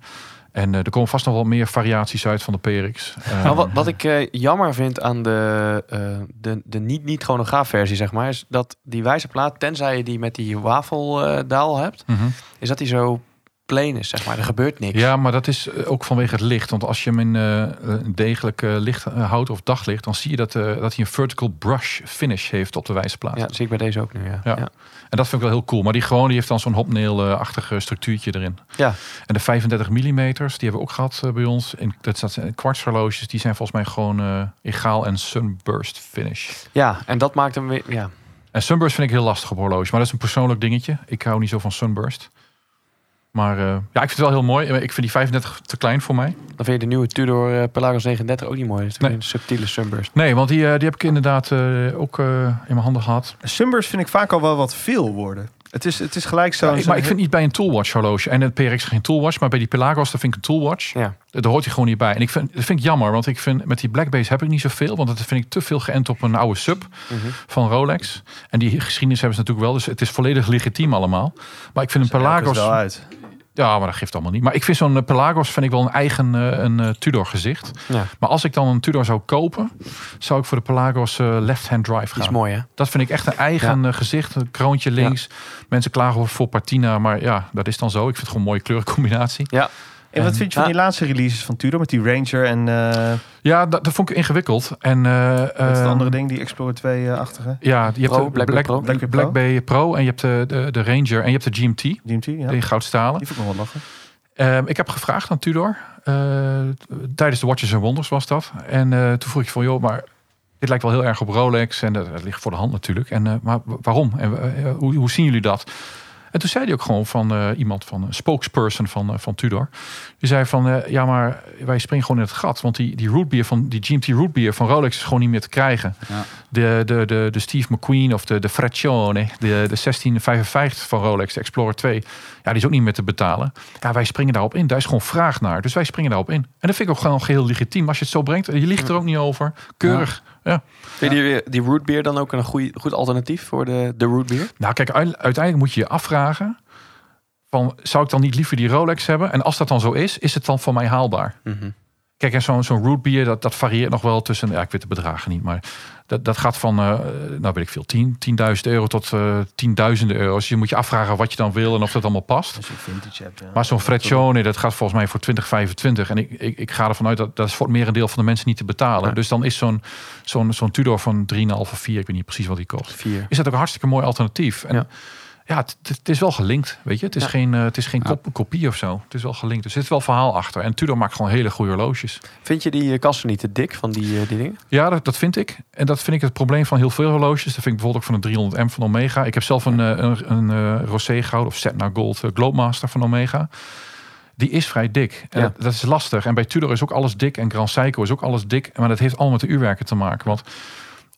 En eh, er komen vast nog wel meer variaties uit van de PRX. Eh, Nou, wat, wat ik eh, jammer vind aan de, eh, de, de niet, niet chronograaf versie, zeg maar, is dat die wijzerplaat, tenzij je die met die wafeldaal hebt, mhm. is dat die zo plain is, zeg maar. Er gebeurt niks. Ja, maar dat is eh, ook vanwege het licht. Want als je hem in een degelijk licht houdt of daglicht, dan zie je dat, eh, dat hij een vertical brush finish heeft op de wijzerplaat. Ja, dat zie ik bij deze ook nu, ja. Ja. ja. En dat vind ik wel heel cool. Maar die gewoon die heeft dan zo'n hobnail-achtige structuurtje erin. Ja. En de 35 mm, die hebben we ook gehad eh, bij ons. En dat zijn kwartshorloges. Die zijn volgens mij gewoon egaal en sunburst finish. Ja, en dat maakt hem weer... Ja. En sunburst vind ik heel lastig op horloges. Maar dat is een persoonlijk dingetje. Ik hou niet zo van sunburst. Maar eh, ja, ik vind het wel heel mooi. Ik vind die 35 te klein voor mij. Dan vind je de nieuwe Tudor eh, Pelagos 39 ook niet mooi. Dat is Nee. een subtiele sunburst. Nee, want die, eh, die heb ik inderdaad eh, ook eh, in mijn handen gehad. Sunburst vind ik vaak al wel wat veel worden. Het is, het is gelijk zo. Ja, ik- maar ik vind niet bij een toolwatch horloge. En het PRX is geen toolwatch, maar bij die Pelagos, daar vind ik een toolwatch. Ja. Daar hoort hij gewoon niet bij. En ik vind, dat vind ik jammer, want ik vind met die Blackbase heb ik niet zoveel. Want dat vind ik te veel geënt op een oude sub Mhm. van Rolex. En die geschiedenis hebben ze natuurlijk wel. Dus het is volledig legitiem allemaal. Maar ik vind een Pelagos... wel uit. Ja, maar dat geeft allemaal niet. Maar ik vind zo'n eh, Pelagos vind ik wel een eigen eh, een eh, Tudor gezicht. Ja. Maar als ik dan een Tudor zou kopen, zou ik voor de Pelagos left-hand drive gaan. is mooi, hè? Dat vind ik echt een eigen gezicht. Een kroontje links. Mensen klagen over voor patina. Maar ja, dat is dan zo. Ik vind het gewoon een mooie kleurencombinatie. Ja. En wat vind je van die laatste releases van Tudor met die Ranger en eh Ja, dat, dat vond ik ingewikkeld. En, eh, wat is het eh, andere ding, die Explorer 2-achtige? Ja, je hebt Pro, de Blackberry Black, Pro. Black, Blackberry Pro. Blackberry Pro en je hebt de, de, de Ranger en je hebt de GMT, GMT, ja. die goudstalen. Die vond ik nog wel lachen. Ehm, ik heb gevraagd aan Tudor. eh, tijdens de Watches and Wonders was dat. En eh, toen vroeg ik van, joh, maar dit lijkt wel heel erg op Rolex. En dat, dat ligt voor de hand natuurlijk. En, eh, maar wa- waarom? En hoe, hoe zien jullie dat? En toen zei hij ook gewoon van eh, iemand van een spokesperson van, eh, van Tudor. Die zei van eh, ja, maar wij springen gewoon in het gat. Want die, die rootbeer van die GMT rootbeer van Rolex is gewoon niet meer te krijgen. Ja. De, de, de, de Steve McQueen of de, de Fraccione, de, de 1655 van Rolex, de Explorer 2. Ja, die is ook niet meer te betalen. Ja, wij springen daarop in. Daar is gewoon vraag naar. Dus wij springen daarop in. En dat vind ik ook gewoon geheel legitiem. Als je het zo brengt, je ligt er ook niet over. Keurig. Ja. Vind je die, die root beer dan ook een goed alternatief voor de, de root beer? Nou, kijk, ui- uiteindelijk moet je je afvragen: van, zou ik dan niet liever die Rolex hebben? En als dat dan zo is, is het dan voor mij haalbaar? Mhm. Kijk, en zo'n zo'n root beer, dat, dat varieert nog wel tussen, ja, ik weet de bedragen niet, maar dat, dat gaat van, eh, nou weet ik veel, 10 10.000 euro tot eh tienduizenden euro's. Dus je moet je afvragen wat je dan wil en of dat allemaal past. Als je vintage hebt. Ja. Maar zo'n Freccione, dat gaat volgens mij voor 2025. En ik, ik, ik ga ervan uit dat dat is voor het merendeel van de mensen niet te betalen. Ja. Dus dan is zo'n zo'n zo'n Tudor van 3,5 of 4, ik weet niet precies wat die kost. Vier. Is dat ook een hartstikke mooi alternatief. En Ja. Ja, het, is wel gelinkt, weet je. Het is Ja. geen, eh, het is geen Ja. kopie of zo. Het is wel gelinkt. Dus er zit wel verhaal achter. En Tudor maakt gewoon hele goede horloges. Vind je die eh, kasten niet te dik van die, eh, die dingen? Ja, dat, dat vind ik. En dat vind ik het probleem van heel veel horloges. Dat vind ik bijvoorbeeld ook van de 300M van Omega. Ik heb zelf een, een, een rosé goud of Setna Gold Globemaster van Omega. Die is vrij dik. En Ja. dat, dat is lastig. En bij Tudor is ook alles dik. En Grand Seiko is ook alles dik. Maar dat heeft allemaal met de uurwerken te maken. Want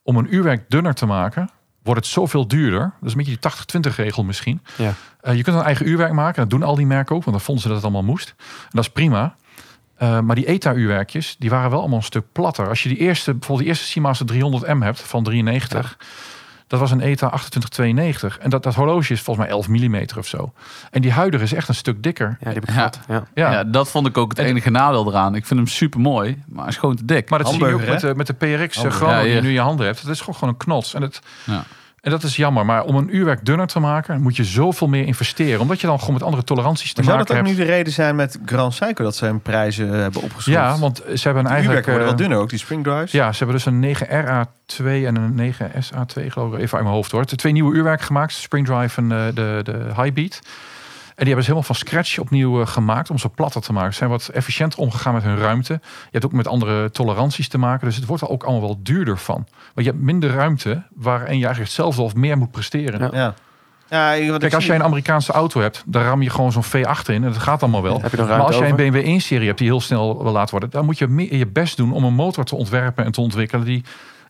om een uurwerk dunner te maken, wordt het zoveel duurder. Dat is een beetje die 80-20 regel misschien. Ja. Eh, je kunt een eigen uurwerk maken. Dat doen al die merken ook. Want dan vonden ze dat het allemaal moest. En dat is prima. Eh, maar die ETA-uurwerkjes, die waren wel allemaal een stuk platter. Als je die eerste, bijvoorbeeld die eerste Seamaster 300M hebt van 93, dat was een ETA 2892. En dat, dat horloge is volgens mij 11 mm of zo. En die huidige is echt een stuk dikker. Ja, die heb ik Ja. gehad. Ja. Ja. Ja. dat vond ik ook het En- enige nadeel eraan. Ik vind hem super mooi, maar hij is gewoon te dik. Maar dat zie je ook Hamburger, met de, met de PRX Hamburger. chrono Ja, die je nu in je handen hebt. Dat is gewoon, gewoon een knots. En, het, Ja. En dat is jammer. Maar om een uurwerk dunner te maken, moet je zoveel meer investeren. Omdat je dan gewoon met andere toleranties te Maar zou dat maken ook hebt. nu de reden zijn met Grand Seiko dat ze hun prijzen hebben opgeschroefd? Ja, want ze hebben de eigenlijk... uurwerken worden wel eh, dunner ook, die spring drives. Ja, ze hebben dus een 9RA2 en een 9SA2 geloof ik. Even uit mijn hoofd hoor. De twee nieuwe uurwerken gemaakt. Spring Drive en eh, de, de High Beat. En die hebben ze helemaal van scratch opnieuw eh, gemaakt om ze platter te maken. Ze zijn wat efficiënter omgegaan met hun ruimte. Je hebt ook met andere toleranties te maken. Dus het wordt er ook allemaal wel duurder van. Want je hebt minder ruimte waarin je eigenlijk hetzelfde of meer moet presteren. Ja. Ja. Kijk, als jij een Amerikaanse auto hebt, dan ram je gewoon zo'n V8 in. En dat gaat allemaal wel. Heb je nog Maar als jij een? BMW 1-serie hebt die heel snel wil laten worden, dan moet je meer je best doen om een motor te ontwerpen en te ontwikkelen die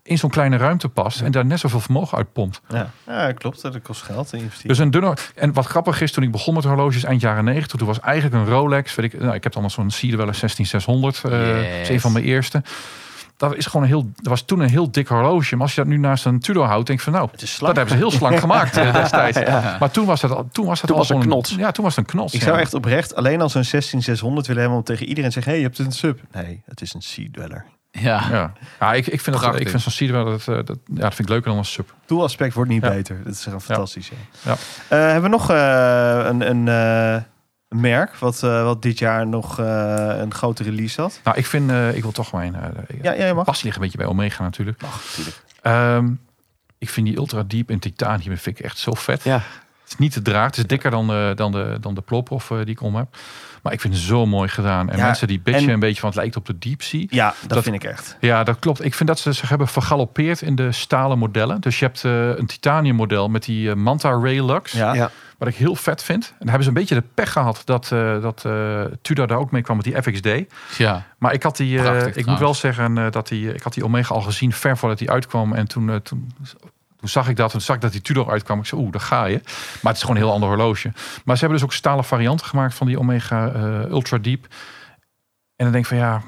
in zo'n kleine ruimte past en daar net zoveel vermogen uit pompt. Ja, ja klopt. Dat kost geld. investeren. Dus een dunner. En wat grappig is, toen ik begon met horloges eind jaren 90, toen was eigenlijk een Rolex. Weet ik, nou, ik heb dan nog zo'n Cedarwelle 16600. eh dat is een van mijn eerste. Dat is gewoon een heel. Dat was toen een heel dik horloge. Maar als je dat nu naast een Tudor houdt, denk ik van nou, dat hebben ze heel slank gemaakt eh, destijds. Ja. Maar toen was het al. Toen was het Toen al was een knots. Ja, toen was het een knots. Ik ja. zou echt oprecht alleen als een 16600 willen hebben om tegen iedereen te zeggen: hey, je hebt een sub. Nee, het is een Sea Dweller. Ja. Ja, ja ik, ik vind dat, Prachtig. ik vind zo'n Cedarwelle dat, eh, dat, ja, dat vind ik leuker dan een sub. Doelaspect wordt niet Ja. beter. Dat is gewoon fantastisch. Ja. Ja. Eh, hebben we nog eh, een, een, eh, merk wat, eh, wat dit jaar nog eh, een grote release had? Nou, ik vind, eh, ik wil toch mijn uh, Ja, ja, mag. passie ligt een beetje bij Omega natuurlijk. Mag, natuurlijk. Ehm, ik vind die Ultra Deep in titanium vind ik echt zo vet. Ja. Het is niet te draag. Het is dikker dan de, dan de, dan de Plophoff eh, die ik om heb. Maar ik vind het zo mooi gedaan. En Ja, mensen die bitchen en- een beetje van het lijkt op de Deep Sea. Ja, dat, Dat- vind ik echt. Ja, dat klopt. Ik vind dat ze zich hebben vergalopeerd in de stalen modellen. Dus je hebt eh, een titanium model met die eh, Manta Ray Lux. Ja. Ja. Wat ik heel vet vind. En dan hebben ze een beetje de pech gehad dat, eh dat eh, Tudor daar ook mee kwam met die FXD. ja. Maar ik had die, eh, Prachtig ik moet wel zeggen eh, dat die, ik had die Omega al gezien ver voordat die uitkwam. En toen, toen, toen zag ik dat, toen zag ik dat die Tudor uitkwam. Ik zei, oeh, daar ga je. Maar het is gewoon een heel ander horloge. Maar ze hebben dus ook stalen varianten gemaakt van die Omega eh, Ultra Deep. En dan denk ik van ja,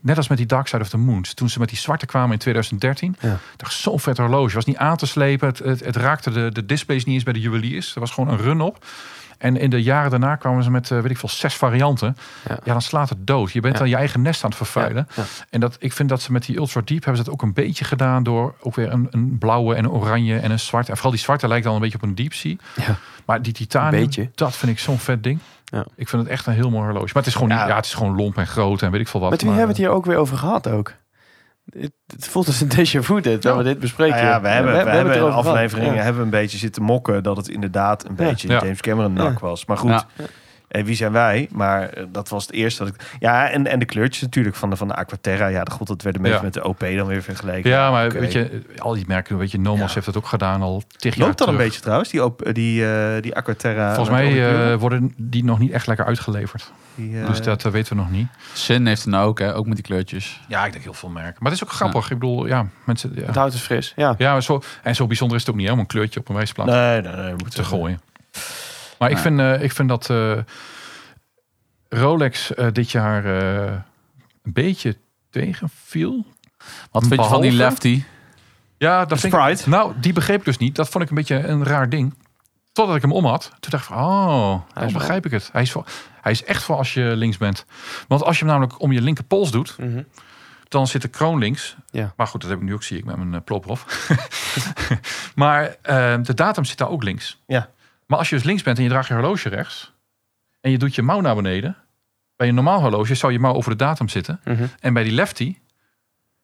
net als met die Dark Side of the Moons. Toen ze met die zwarte kwamen in 2013. Ja. dacht zo'n vet horloge. Was niet aan te slepen. Het, het, het raakte de, de displays niet eens bij de juweliers. Er was gewoon een run op. En in de jaren daarna kwamen ze met, eh, weet ik veel, zes varianten. Ja. Ja, dan slaat het dood. Je bent dan je eigen nest aan het vervuilen. En dat, ik vind dat ze met die Ultra Deep hebben ze dat ook een beetje gedaan door ook weer een, een blauwe en een oranje en een zwart. En vooral die zwarte lijkt dan een beetje op een Deep Sea. Ja. Maar die titanium, beetje. dat vind ik zo'n vet ding. Ja. Ik vind het echt een heel mooi horloge. Maar het is gewoon, Ja. ja, het is gewoon lomp en groot en weet ik veel wat. Met wie maar, hebben we het hier ook weer over gehad ook? Het, het voelt als een déjà vu dit, dat we dit bespreken. Nou ja, we hebben, we, hebben in afleveringen Ja. hebben we een beetje zitten mokken dat het inderdaad een Ja. beetje Ja. James Cameron nak Ja. was. Maar goed, Ja. En wie zijn wij? Maar eh, dat was het eerste dat ik... Ja, en, en de kleurtjes natuurlijk van de, van de Aquaterra. Ja, de god, dat werd een beetje Ja. met de OP dan weer vergeleken. Ja, maar weet je, al die merken, weet je, Nomos Ja. heeft dat ook gedaan al tig jaar Loopt dat een beetje trouwens, die, op, die, eh, die Aquaterra? Volgens die mij eh, worden die nog niet echt lekker uitgeleverd. Die, eh, dus dat weten we nog niet. Sin heeft het nou ook, hè? Ook met die kleurtjes. Ja, ik denk heel veel merken. Maar het is ook grappig. Ik bedoel, ja, mensen... Ja, Het houdt het fris. Ja. ja zo, en zo bijzonder is het ook niet hè, om een kleurtje op een wijsplaat Nee, nee, nee. Moet te gooien. Maar ik, vind, eh, ik vind dat eh, Rolex eh, dit jaar eh, een beetje tegenviel. Wat vind je van die lefty? Ja, dat vind ik, nou, die begreep ik dus niet. Dat vond ik een beetje een raar ding. Totdat ik hem om had. Toen dacht ik van, oh, dan is begrijp ik het. Hij is, voor, hij is echt voor als je links bent. Want als je hem namelijk om je linkerpols doet, Mhm. dan zit de kroon links. Ja. Maar goed, dat heb ik nu ook, zie ik, met mijn uh, plophof. maar eh, de datum zit daar ook links. Ja. Maar als je dus links bent en je draagt je horloge rechts... en je doet je mouw naar beneden... bij een normaal horloge zou je mouw over de datum zitten. Mhm. En bij die lefty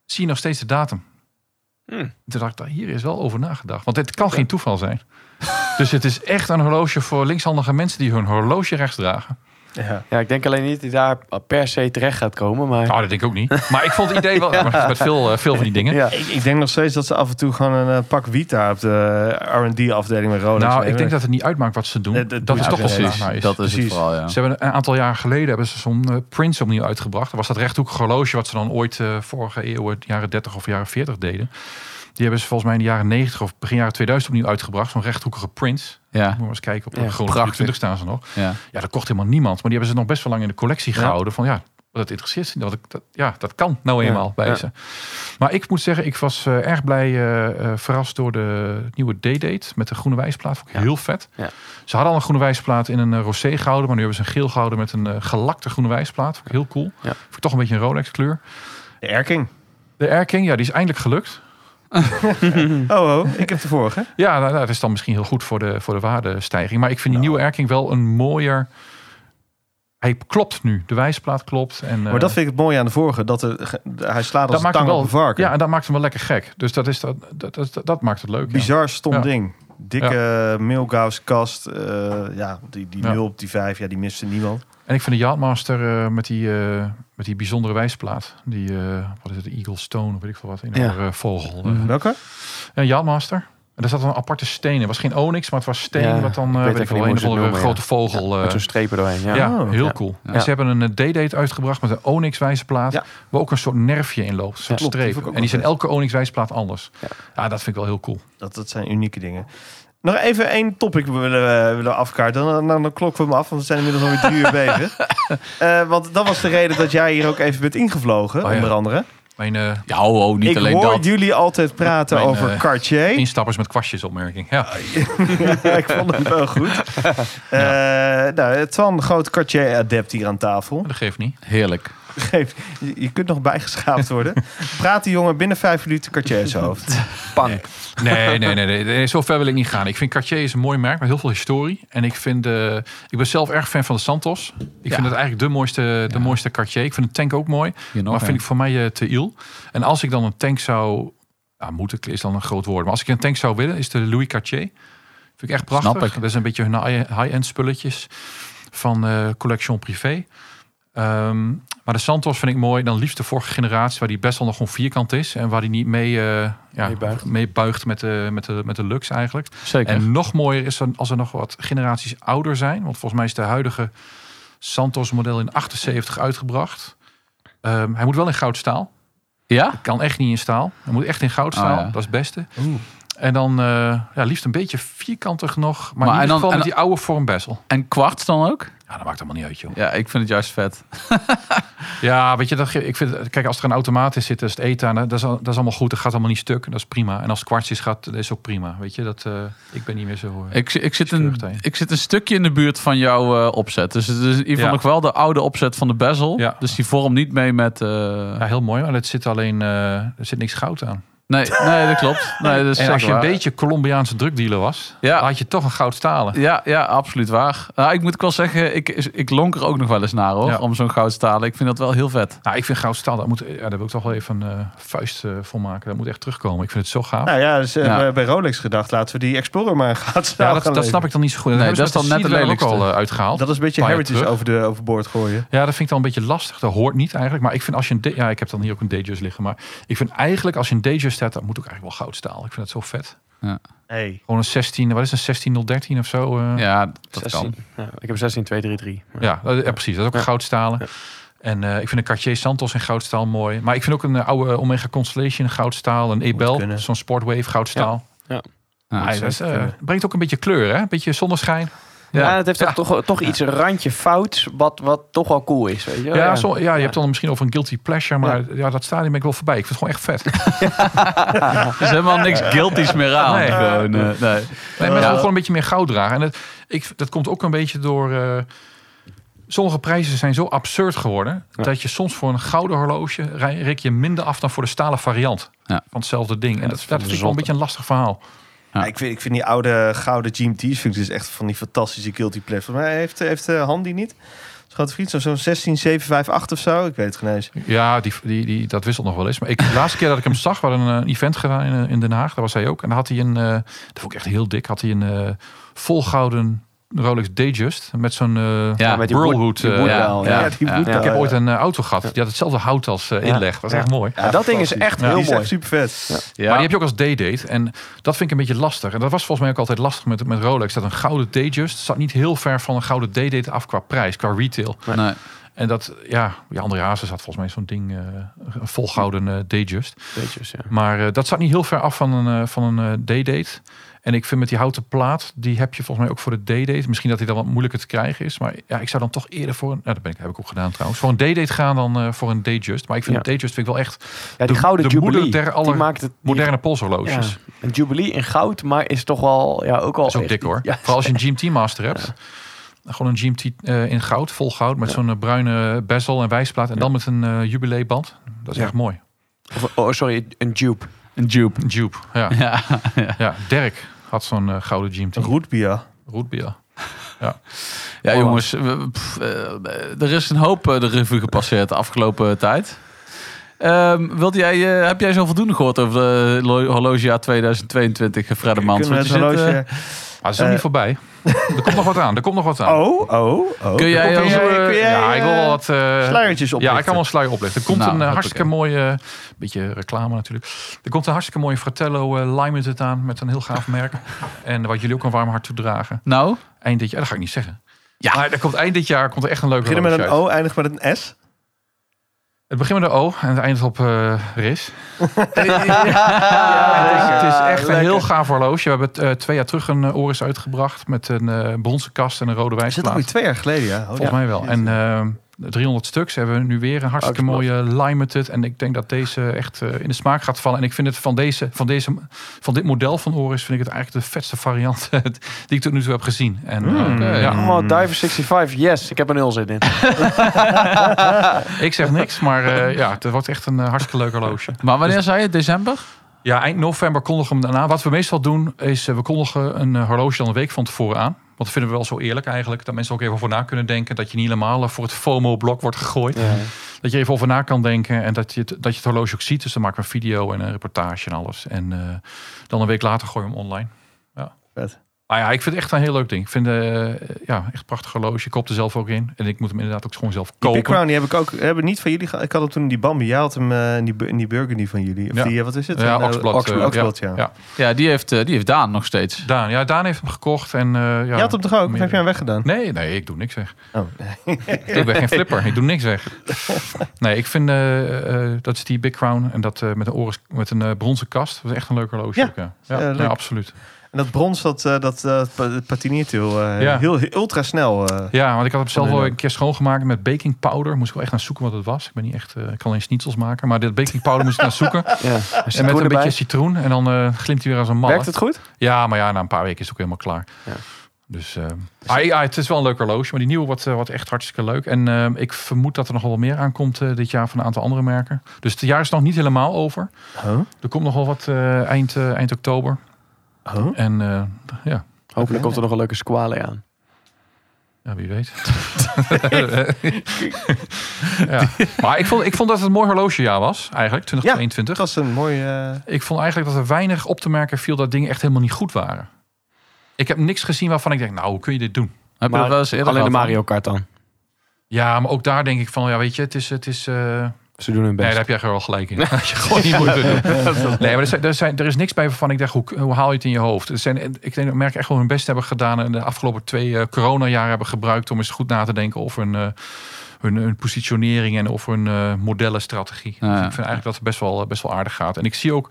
zie je nog steeds de datum. Hmm. Toen dacht ik, hier is wel over nagedacht. Want dit kan geen toeval zijn. dus het is echt een horloge voor linkshandige mensen... die hun horloge rechts dragen. Ja. Ja, ik denk alleen niet dat hij daar per se terecht gaat komen. Maar Nou, dat denk ik ook niet. Maar ik vond het idee wel... met veel, eh, veel van die dingen. ja. Ik, ik denk nog steeds dat ze af en toe gewoon een eh, pak Vita op de R&D-afdeling met Rolex Nou, nemen. ik denk dat het niet uitmaakt wat ze doen. Nee, dat is toch wel precies. Dat is Precies. het vooral, ja. Ze hebben een aantal jaar geleden hebben ze zo'n eh, Prince opnieuw uitgebracht. Dat was dat rechthoekige horloge wat ze dan ooit eh, vorige eeuw, eh, jaren 30 of jaren 40 deden. Die hebben ze volgens mij in de jaren 90 of begin jaren 2000 opnieuw uitgebracht. Zo'n rechthoekige Prince. Ja, Moet maar eens kijken op de Ja, Chrono prachtig. 20 staan ze nog. ja. Ja, dat kocht helemaal niemand. Maar die hebben ze nog best wel lang in de collectie Ja. gehouden. Van ja, dat interesseert ze. Dat, ik- dat, ja, dat kan nou Ja. eenmaal bij Ja. ze. Maar ik moet zeggen, ik was eh, erg blij eh, eh, verrast door de nieuwe D-date met de groene wijsplaat. Vond ik Ja. heel vet. Ja. Ze hadden al een groene wijsplaat in een rosé gehouden. Maar nu hebben ze een geel gehouden met een gelakte groene wijsplaat. Vond ik heel cool. Ja. Vond ik toch een beetje een Rolex kleur. De Erking. De Air King, ja, die is eindelijk gelukt. Oh, oh, ik heb de vorige. Ja, nou, nou, dat is dan misschien heel goed voor de, voor de waardestijging. Maar ik vind die Nou. nieuwe Air King wel een mooier... Hij klopt nu. De wijsplaat klopt. En, Maar eh, dat vind ik het mooie aan de vorige. Dat hij slaat als dat een tang op een varken. ja, en dat maakt hem wel lekker gek. Dus dat, is dat, dat, dat, dat maakt het leuk. ja. Bizar stom Ja. ding. Dikke Milgauss kast. eh, ja, die, die Ja. 0 op die 5, ja, die miste niemand. En ik vind de Yachtmaster eh, met, die, eh, met die bijzondere wijsplaat. Die, eh, wat is het, de Eagle Stone of weet ik veel wat. Een Ja. andere vogel. eh. Welke? Ja, Yachtmaster. En daar zat een aparte steen in. Het was geen onyx, maar het was steen. Ja, wat dan, ik eh, weet weet ik wel, een het grote noemen, vogel. met eh, zo'n strepen doorheen. Ja. Ja, Oh. heel Ja. cool. Ja. En ze hebben een eh, D-date uitgebracht met een Onyx wijzerplaat. Ja. Waar ook een soort nerfje in loopt. Een soort streep. En die zijn elke Onyx wijzerplaat anders. Ja. Ja. dat vind ik wel heel cool. Dat, dat zijn unieke dingen. Nog even één topic willen, we willen afkaarten. Dan, dan, dan klokken we hem af, want we zijn inmiddels alweer drie uur bezig. Eh, want dat was de reden dat jij hier ook even bent ingevlogen, Oh ja. onder andere. Mijn eh, Ja, oh, oh, niet ik alleen hoor dat. jullie altijd praten Mijn, over eh, Cartier. instappers met kwastjes opmerking. Ja. ik vond het wel goed. Eh nou, Twan, groot Cartier-adept hier aan tafel. Dat geeft niet. Heerlijk. Geef, je, kunt nog bijgeschaafd worden. Praat die jongen binnen vijf minuten Cartier in zijn hoofd. Pang. Nee, nee, nee, nee, nee. Zo ver wil ik niet gaan. Ik vind Cartier is een mooi merk met heel veel historie. En ik vind, eh, ik ben zelf erg fan van de Santos. Ik vind het eigenlijk de mooiste, de mooiste Cartier. Ik vind de tank ook mooi. Nog maar vind ik voor mij eh, te il. En als ik dan een tank zou... Ja, moeten is dan een groot woord. Maar als ik een tank zou willen, is de Louis Cartier. Vind ik echt prachtig. Snap ik. Dat is een beetje hun high- high-end spulletjes van eh, Collection Privé. Ehm, maar de Santos vind ik mooi. Dan liefst de vorige generatie, waar die best wel nog gewoon vierkant is. En waar die niet mee, eh, ja, Mee buigt. mee buigt met de, met, de, met de Lux eigenlijk. Zeker. En nog mooier is dan als er nog wat generaties ouder zijn. Want volgens mij is de huidige Santos model in 78 uitgebracht. Ehm, hij moet wel in goudstaal. ja? Kan echt niet in staal. Hij moet echt in goudstaal. Oh, ja. Dat is het beste. En dan eh, ja, liefst een beetje vierkantig nog. Maar, Maar in ieder geval met die oude vorm bezel. En kwarts dan ook? Ja, dat maakt allemaal niet uit, joh. Ja, ik vind het juist vet. Ja, weet je, dat, ik vind, kijk, als er een automaat in zit, is het eten, dat is, dat is allemaal goed. Dat gaat allemaal niet stuk. Dat is prima. En als het kwarts is, gaat, dat is ook prima. Weet je, dat, eh, ik ben niet meer zo... eh, Ik, ik, zit een, ik zit een stukje in de buurt van jouw eh, opzet. Dus het is in ieder geval Ja. nog wel de oude opzet van de bezel. Ja. Dus die vormt niet mee met... eh, ja, heel mooi. Maar het zit alleen, eh, er zit niks goud aan. Nee, nee, dat klopt. Nee, dat is En als je een beetje Colombiaanse drugdealer was, Ja. had je toch een goud stalen. Ja, ja, absoluut waar. Nou, ik moet ook wel zeggen, ik, ik lonk er ook nog wel eens naar hoor, Ja. om zo'n goudstalen. Ik vind dat wel heel vet. Nou, ik vind goud stalen, daar, moet, ja, daar wil ik toch wel even een eh, vuist eh, voor maken. Dat moet echt terugkomen. Ik vind het zo gaaf. Nou ja, dus, eh, Ja. bij- bij Rolex gedacht, laten we die Explorer maar gaan staan. ja, dat, dat snap ik dan niet zo goed. Nee, dat is dan de net ook al lelijkste. eh, uitgehaald. Dat is een beetje heritage over de, overboord gooien. Ja, dat vind ik dan een beetje lastig. Dat hoort niet eigenlijk. Maar ik vind als je een... Ja, ik heb dan hier ook een Datejust liggen. Maar ik vind eigenlijk als je een Datejust hebt, dan moet ook eigenlijk wel goud staal. Ik vind het zo vet. Hey. Gewoon een 16, wat is een 16013 of zo? eh? Ja, dat 16. kan. Ja, ik heb 16233. Ja, dat- ja, precies. Dat is ook een goudstalen. En eh, ik vind een Cartier Santos in goudstaal mooi. Maar ik vind ook een eh, oude Omega Constellation in goudstaal. Een Ebel, zo'n Sportwave goudstaal. Ja. Ja, Ja, dat is, eh, brengt ook een beetje kleur, hè? Een beetje zonneschijn. Ja, het heeft toch, toch, toch iets een randje fout, wat, wat toch wel cool is. Weet je? Ja, zo, ja, je hebt dan misschien over een guilty pleasure, maar ja. dat stadium ben ik wel voorbij. Ik vind het gewoon echt vet. Er is helemaal niks guilty's meer aan. Nee. Gewoon, eh, nee. Nee, mensen willen gewoon een beetje meer goud dragen. En dat, ik, dat komt ook een beetje door... eh, sommige prijzen zijn zo absurd geworden... dat je soms voor een gouden horloge... rek je minder af dan voor de stalen variant Ja. van hetzelfde ding. En dat, vind ik wel een beetje een lastig verhaal. Ja. Ik, vind, ik vind die oude gouden GMT's vind ik dus echt van die fantastische guilty pleasures. Maar heeft, heeft uh, Han die niet? Grote vriend, zo'n zo'n 16758 of zo. Ik weet het geen eens. Ja, die, die, die, dat wisselt nog wel eens. Maar ik, de laatste keer dat ik hem zag, we hadden een event gedaan in, eh, in Den Haag. Daar was hij ook. En dan had hij een, eh, dat vond ik echt heel dik, had hij een eh volgouden Rolex Datejust. Met zo'n eh Ja, met die die eh, ja, Ja, die ik heb ooit een eh, auto gehad. Die had hetzelfde hout als inleg. Dat is Ja. echt mooi. Ja, dat ding is echt Ja, heel die is mooi. echt super vet. Ja. Maar die heb je ook als day-date. En dat vind ik een beetje lastig. En dat was volgens mij ook altijd lastig met, met Rolex. Dat een gouden Datejust zat niet heel ver van een gouden day-date af qua prijs, qua retail. Nee. En dat, ja, ja André Hazes had volgens mij zo'n ding, eh, een volgouden eh Datejust. Ja. Maar dat zat niet heel ver af van een, van een day-date. En ik vind met die houten plaat, die heb je volgens mij ook voor de day-date. Misschien dat die dan wat moeilijker te krijgen is. Maar ja, ik zou dan toch eerder voor een... Nou, dat ben ik, heb ik ook gedaan trouwens. Voor een day-date gaan dan eh, voor een Datejust. Maar ik vind Ja. een Datejust vind ik wel echt Ja, die De- gouden de Jubilee, moeder der maakt het... moderne polshorloges. Ja, een Jubilee in goud, maar is toch wel... Ja, ook al... Ook dik hoor. Ja, Vooral als je een GMT Master hebt. Gewoon een GMT eh, in goud, vol goud. Met zo'n eh, bruine bezel en wijsplaat. En dan met een eh jubileeband. Dat is Ja. echt mooi. of- oh, sorry, een dupe. Een dupe. Een Jupe. Ja. Ja. ja. Dirk had zo'n eh, gouden GMT. Een rootbier. Rootbier. Ja, jongens, we- pff, eh, er is een hoop eh, de revue gepasseerd de afgelopen tijd. Ehm, wilt jij, eh, heb jij zo voldoende gehoord over de lo- horlogejaar 2022, eh, Fredemans? Kunnen we het zit, is nog niet voorbij. Er komt nog wat aan. Er komt nog wat aan. Oh, oh, oh. Kun jij Kun als- jij- Eh, kun jij, ja, ik wil wel eh, wat... eh, sluiertjes Ja, oplichten? ik kan wel een sluier oplichten. Er komt Nou, een hartstikke mooie... beetje reclame natuurlijk. Er komt een hartstikke mooie Fratello eh, Limited aan. Met een heel gaaf merk. en wat jullie ook een warm hart toedragen. Nou, Eind dit jaar, dat ga ik niet zeggen. Ja. Maar er komt eind dit jaar komt er echt een leuke Beginnen met een O, eindigt met een S. Het begint met een O en het eindigt op eh RIS. Ja, het is echt een heel gaaf horloge. We hebben eh, twee jaar terug een uh, Oris uitgebracht. Met een eh bronzen kast en een rode Is het wijsplaat. alweer twee jaar geleden, ja? Oh, Volgens ja. mij wel. En eh, 300 stuks hebben we nu weer een hartstikke Uitgebracht. mooie limited. En ik denk dat deze echt eh, in de smaak gaat vallen. En ik vind het van, deze, van, deze, van dit model van Oris vind ik het eigenlijk de vetste variant die ik tot nu toe heb gezien. En eh, oké. ja, Oh, Diver 65, yes. Ik heb een nul zin in. ik zeg niks, maar eh, ja, het wordt echt een eh, hartstikke leuk horloge. maar wanneer zei je? December? Ja, eind november kondigen we hem daarna. Wat we meestal doen, is eh, we kondigen een eh, horloge dan een week van tevoren aan. Want dat vinden we wel zo eerlijk eigenlijk. Dat mensen ook even over na kunnen denken. Dat je niet helemaal eh, voor het FOMO-blok wordt gegooid. Dat je even over na kan denken. En dat je, het, dat je het horloge ook ziet. Dus dan maken we een video en een reportage en alles. En eh, dan een week later gooi je hem online. Ja. Vet. Maar ja, ik vind het echt een heel leuk ding. Ik vind eh ja, echt een prachtig horloge. Ik koop er zelf ook in. En ik moet hem inderdaad ook gewoon zelf Die kopen. Big Crown, die heb ik ook hebben niet van jullie. Ik had hem toen in die Bambi. Jij had hem eh, in, die, in die Burgundy van jullie. Of Ja. die, eh, wat is het? Ja, Oxblad, Oxblad, Oxblad, ja. ja. Ja, die heeft, eh, die heeft Daan nog steeds. Daan, ja, Daan heeft hem gekocht. En, eh, ja, Je had hem toch ook? Meer- heb je hem weggedaan? Nee, nee, ik doe niks weg. Oh, Ik ben geen flipper. Ik doe niks weg. Nee, ik vind dat is die Big Crown en dat eh, met een oren, met een eh, bronzen kast. Dat is echt een leuk horloge. Ja, ook, ja. Ja, ja, leuk. absoluut. En dat brons, dat, eh, dat eh, patineert heel, eh, Ja. heel, heel ultra snel. eh. Ja, want ik had hem zelf wel een keer schoongemaakt met baking powder. Moest ik wel echt naar zoeken wat het was. Ik ben niet echt, eh, ik kan alleen schnitzels maken, maar dit baking powder moest ik naar zoeken. Ja. en met een beetje citroen en dan eh, glimt hij weer als een malle. Werkt het goed? Ja, maar ja, na een paar weken is het ook helemaal klaar. Ja. Dus ah, ja, het is wel een leuk horloge, maar die nieuwe wordt, wordt echt hartstikke leuk. En ik vermoed dat er nog wel meer aankomt eh, dit jaar van een aantal andere merken. Dus het jaar is nog niet helemaal over. Huh? Er komt nog wel wat eh, eind, eh, eind oktober. Huh? En eh, ja, Hopelijk komt er nog een leuke squale aan. ja, wie weet. ja. Maar ik vond, ik vond dat het een mooi horlogejaar was, eigenlijk, 2022. Dat was een mooi... eh, Ik vond eigenlijk dat er weinig op te merken viel dat dingen echt helemaal niet goed waren. Ik heb niks gezien waarvan ik denk, nou, hoe kun je dit doen? Heb je dat wel eens eerder alleen de? Mario Kart dan. Ja, maar ook daar denk ik van, ja, weet je, het is, het is. eh, Ze doen hun Nee, best. daar heb jij wel gelijk in. Dat je gewoon niet moet doen. Nee, maar er, zijn, er, zijn, er is niks bij waarvan ik dacht, hoe, hoe haal je het in je hoofd? Er zijn, ik denk dat merken echt wel hun best hebben gedaan en de afgelopen twee eh coronajaren hebben gebruikt om eens goed na te denken over hun, eh, hun, hun positionering en over hun eh, modellenstrategie. Ja. Dus ik vind eigenlijk dat het best wel, best wel aardig gaat. En ik zie ook,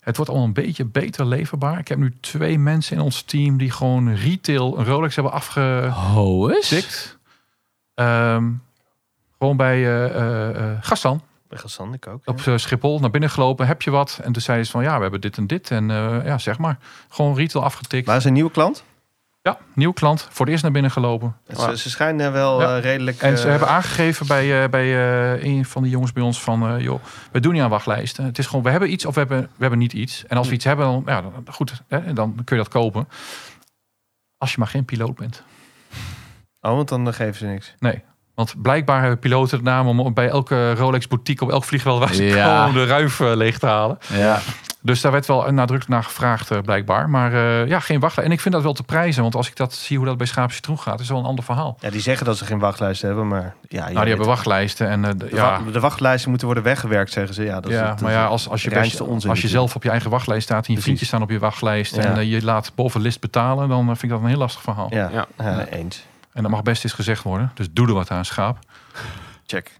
het wordt al een beetje beter leverbaar. Ik heb nu twee mensen in ons team die gewoon retail een Rolex hebben afge Ho is? tikt. Ehm, gewoon bij eh eh, eh, Gastan bij Gassan, ik ook. op Schiphol naar binnen gelopen. Heb je wat? En toen zeiden ze van ja, we hebben dit en dit. En eh, ja, zeg maar. Gewoon retail afgetikt. Maar is een nieuwe klant? Ja, nieuw klant. Voor het eerst naar binnen gelopen. Ze, ze schijnen wel Ja. eh, redelijk... En ze hebben aangegeven bij, eh, bij eh, een van de jongens bij ons van... eh, joh, we doen niet aan wachtlijsten. Het is gewoon, we hebben iets of we hebben, we hebben niet iets. En als we iets hebben, dan, ja, dan, goed, hè, dan kun je dat kopen. Als je maar geen piloot bent. Oh, want dan geven ze niks. Nee. Want blijkbaar hebben piloten de naam om bij elke Rolex boutique op elk vliegveld waar ze Ja. komen de ruif eh, leeg te halen. Ja. Dus daar werd wel nadrukkelijk naar gevraagd, eh, blijkbaar. Maar eh, ja, geen wachtlijst. En ik vind dat wel te prijzen. Want als ik dat zie hoe dat bij Schaap Citroen gaat, is wel een ander verhaal. Ja, die zeggen dat ze geen wachtlijst hebben, maar... Ja, nou, die hebben het. wachtlijsten. En, eh, de- De, ja, wa- de wachtlijsten moeten worden weggewerkt, zeggen ze. Ja, dat is het- maar dat ja, als, als, je, best- onzin als je zelf op je eigen wachtlijst staat en je Precies. vriendjes staan op je wachtlijst Ja. en je laat boven list betalen, dan vind ik dat een heel lastig verhaal. Ja, Ja. ja. eens. En dat mag best eens gezegd worden. Dus doe er wat aan, schaap. Check.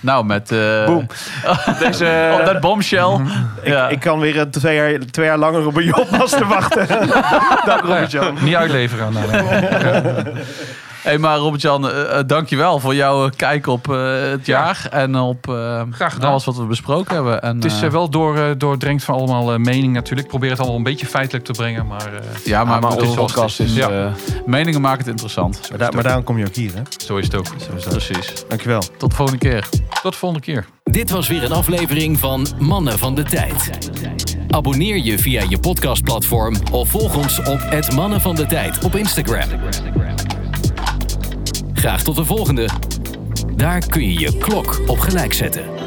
Nou, met... eh Boom. Deze... Op dat bombshell. ja. Ik kan weer twee jaar, twee jaar langer op een jobmas te wachten. Dank Robert-Jan. Niet uitleveren nee. Hey, maar Robert-Jan, eh, eh, dankjewel voor jouw kijk op eh, het jaar. En op eh, Graag gedaan. alles wat we besproken hebben. En, Het is eh, eh, wel door, eh, doordrenkt van allemaal eh, mening natuurlijk. Ik probeer het allemaal een beetje feitelijk te brengen. Maar eh, ja, maar, Maar, maar bedoel, onze podcast is... Ja. eh, meningen maken het interessant. Maar, daar- maar daarom kom je ook hier, hè? zo is het ook. Precies. Dankjewel. Tot de volgende keer. Tot de volgende keer. Dit was weer een aflevering van Mannen van de Tijd. Abonneer je via je podcastplatform of volg ons op het Mannen van de Tijd op Instagram. Graag tot de volgende. Daar kun je je klok op gelijk zetten.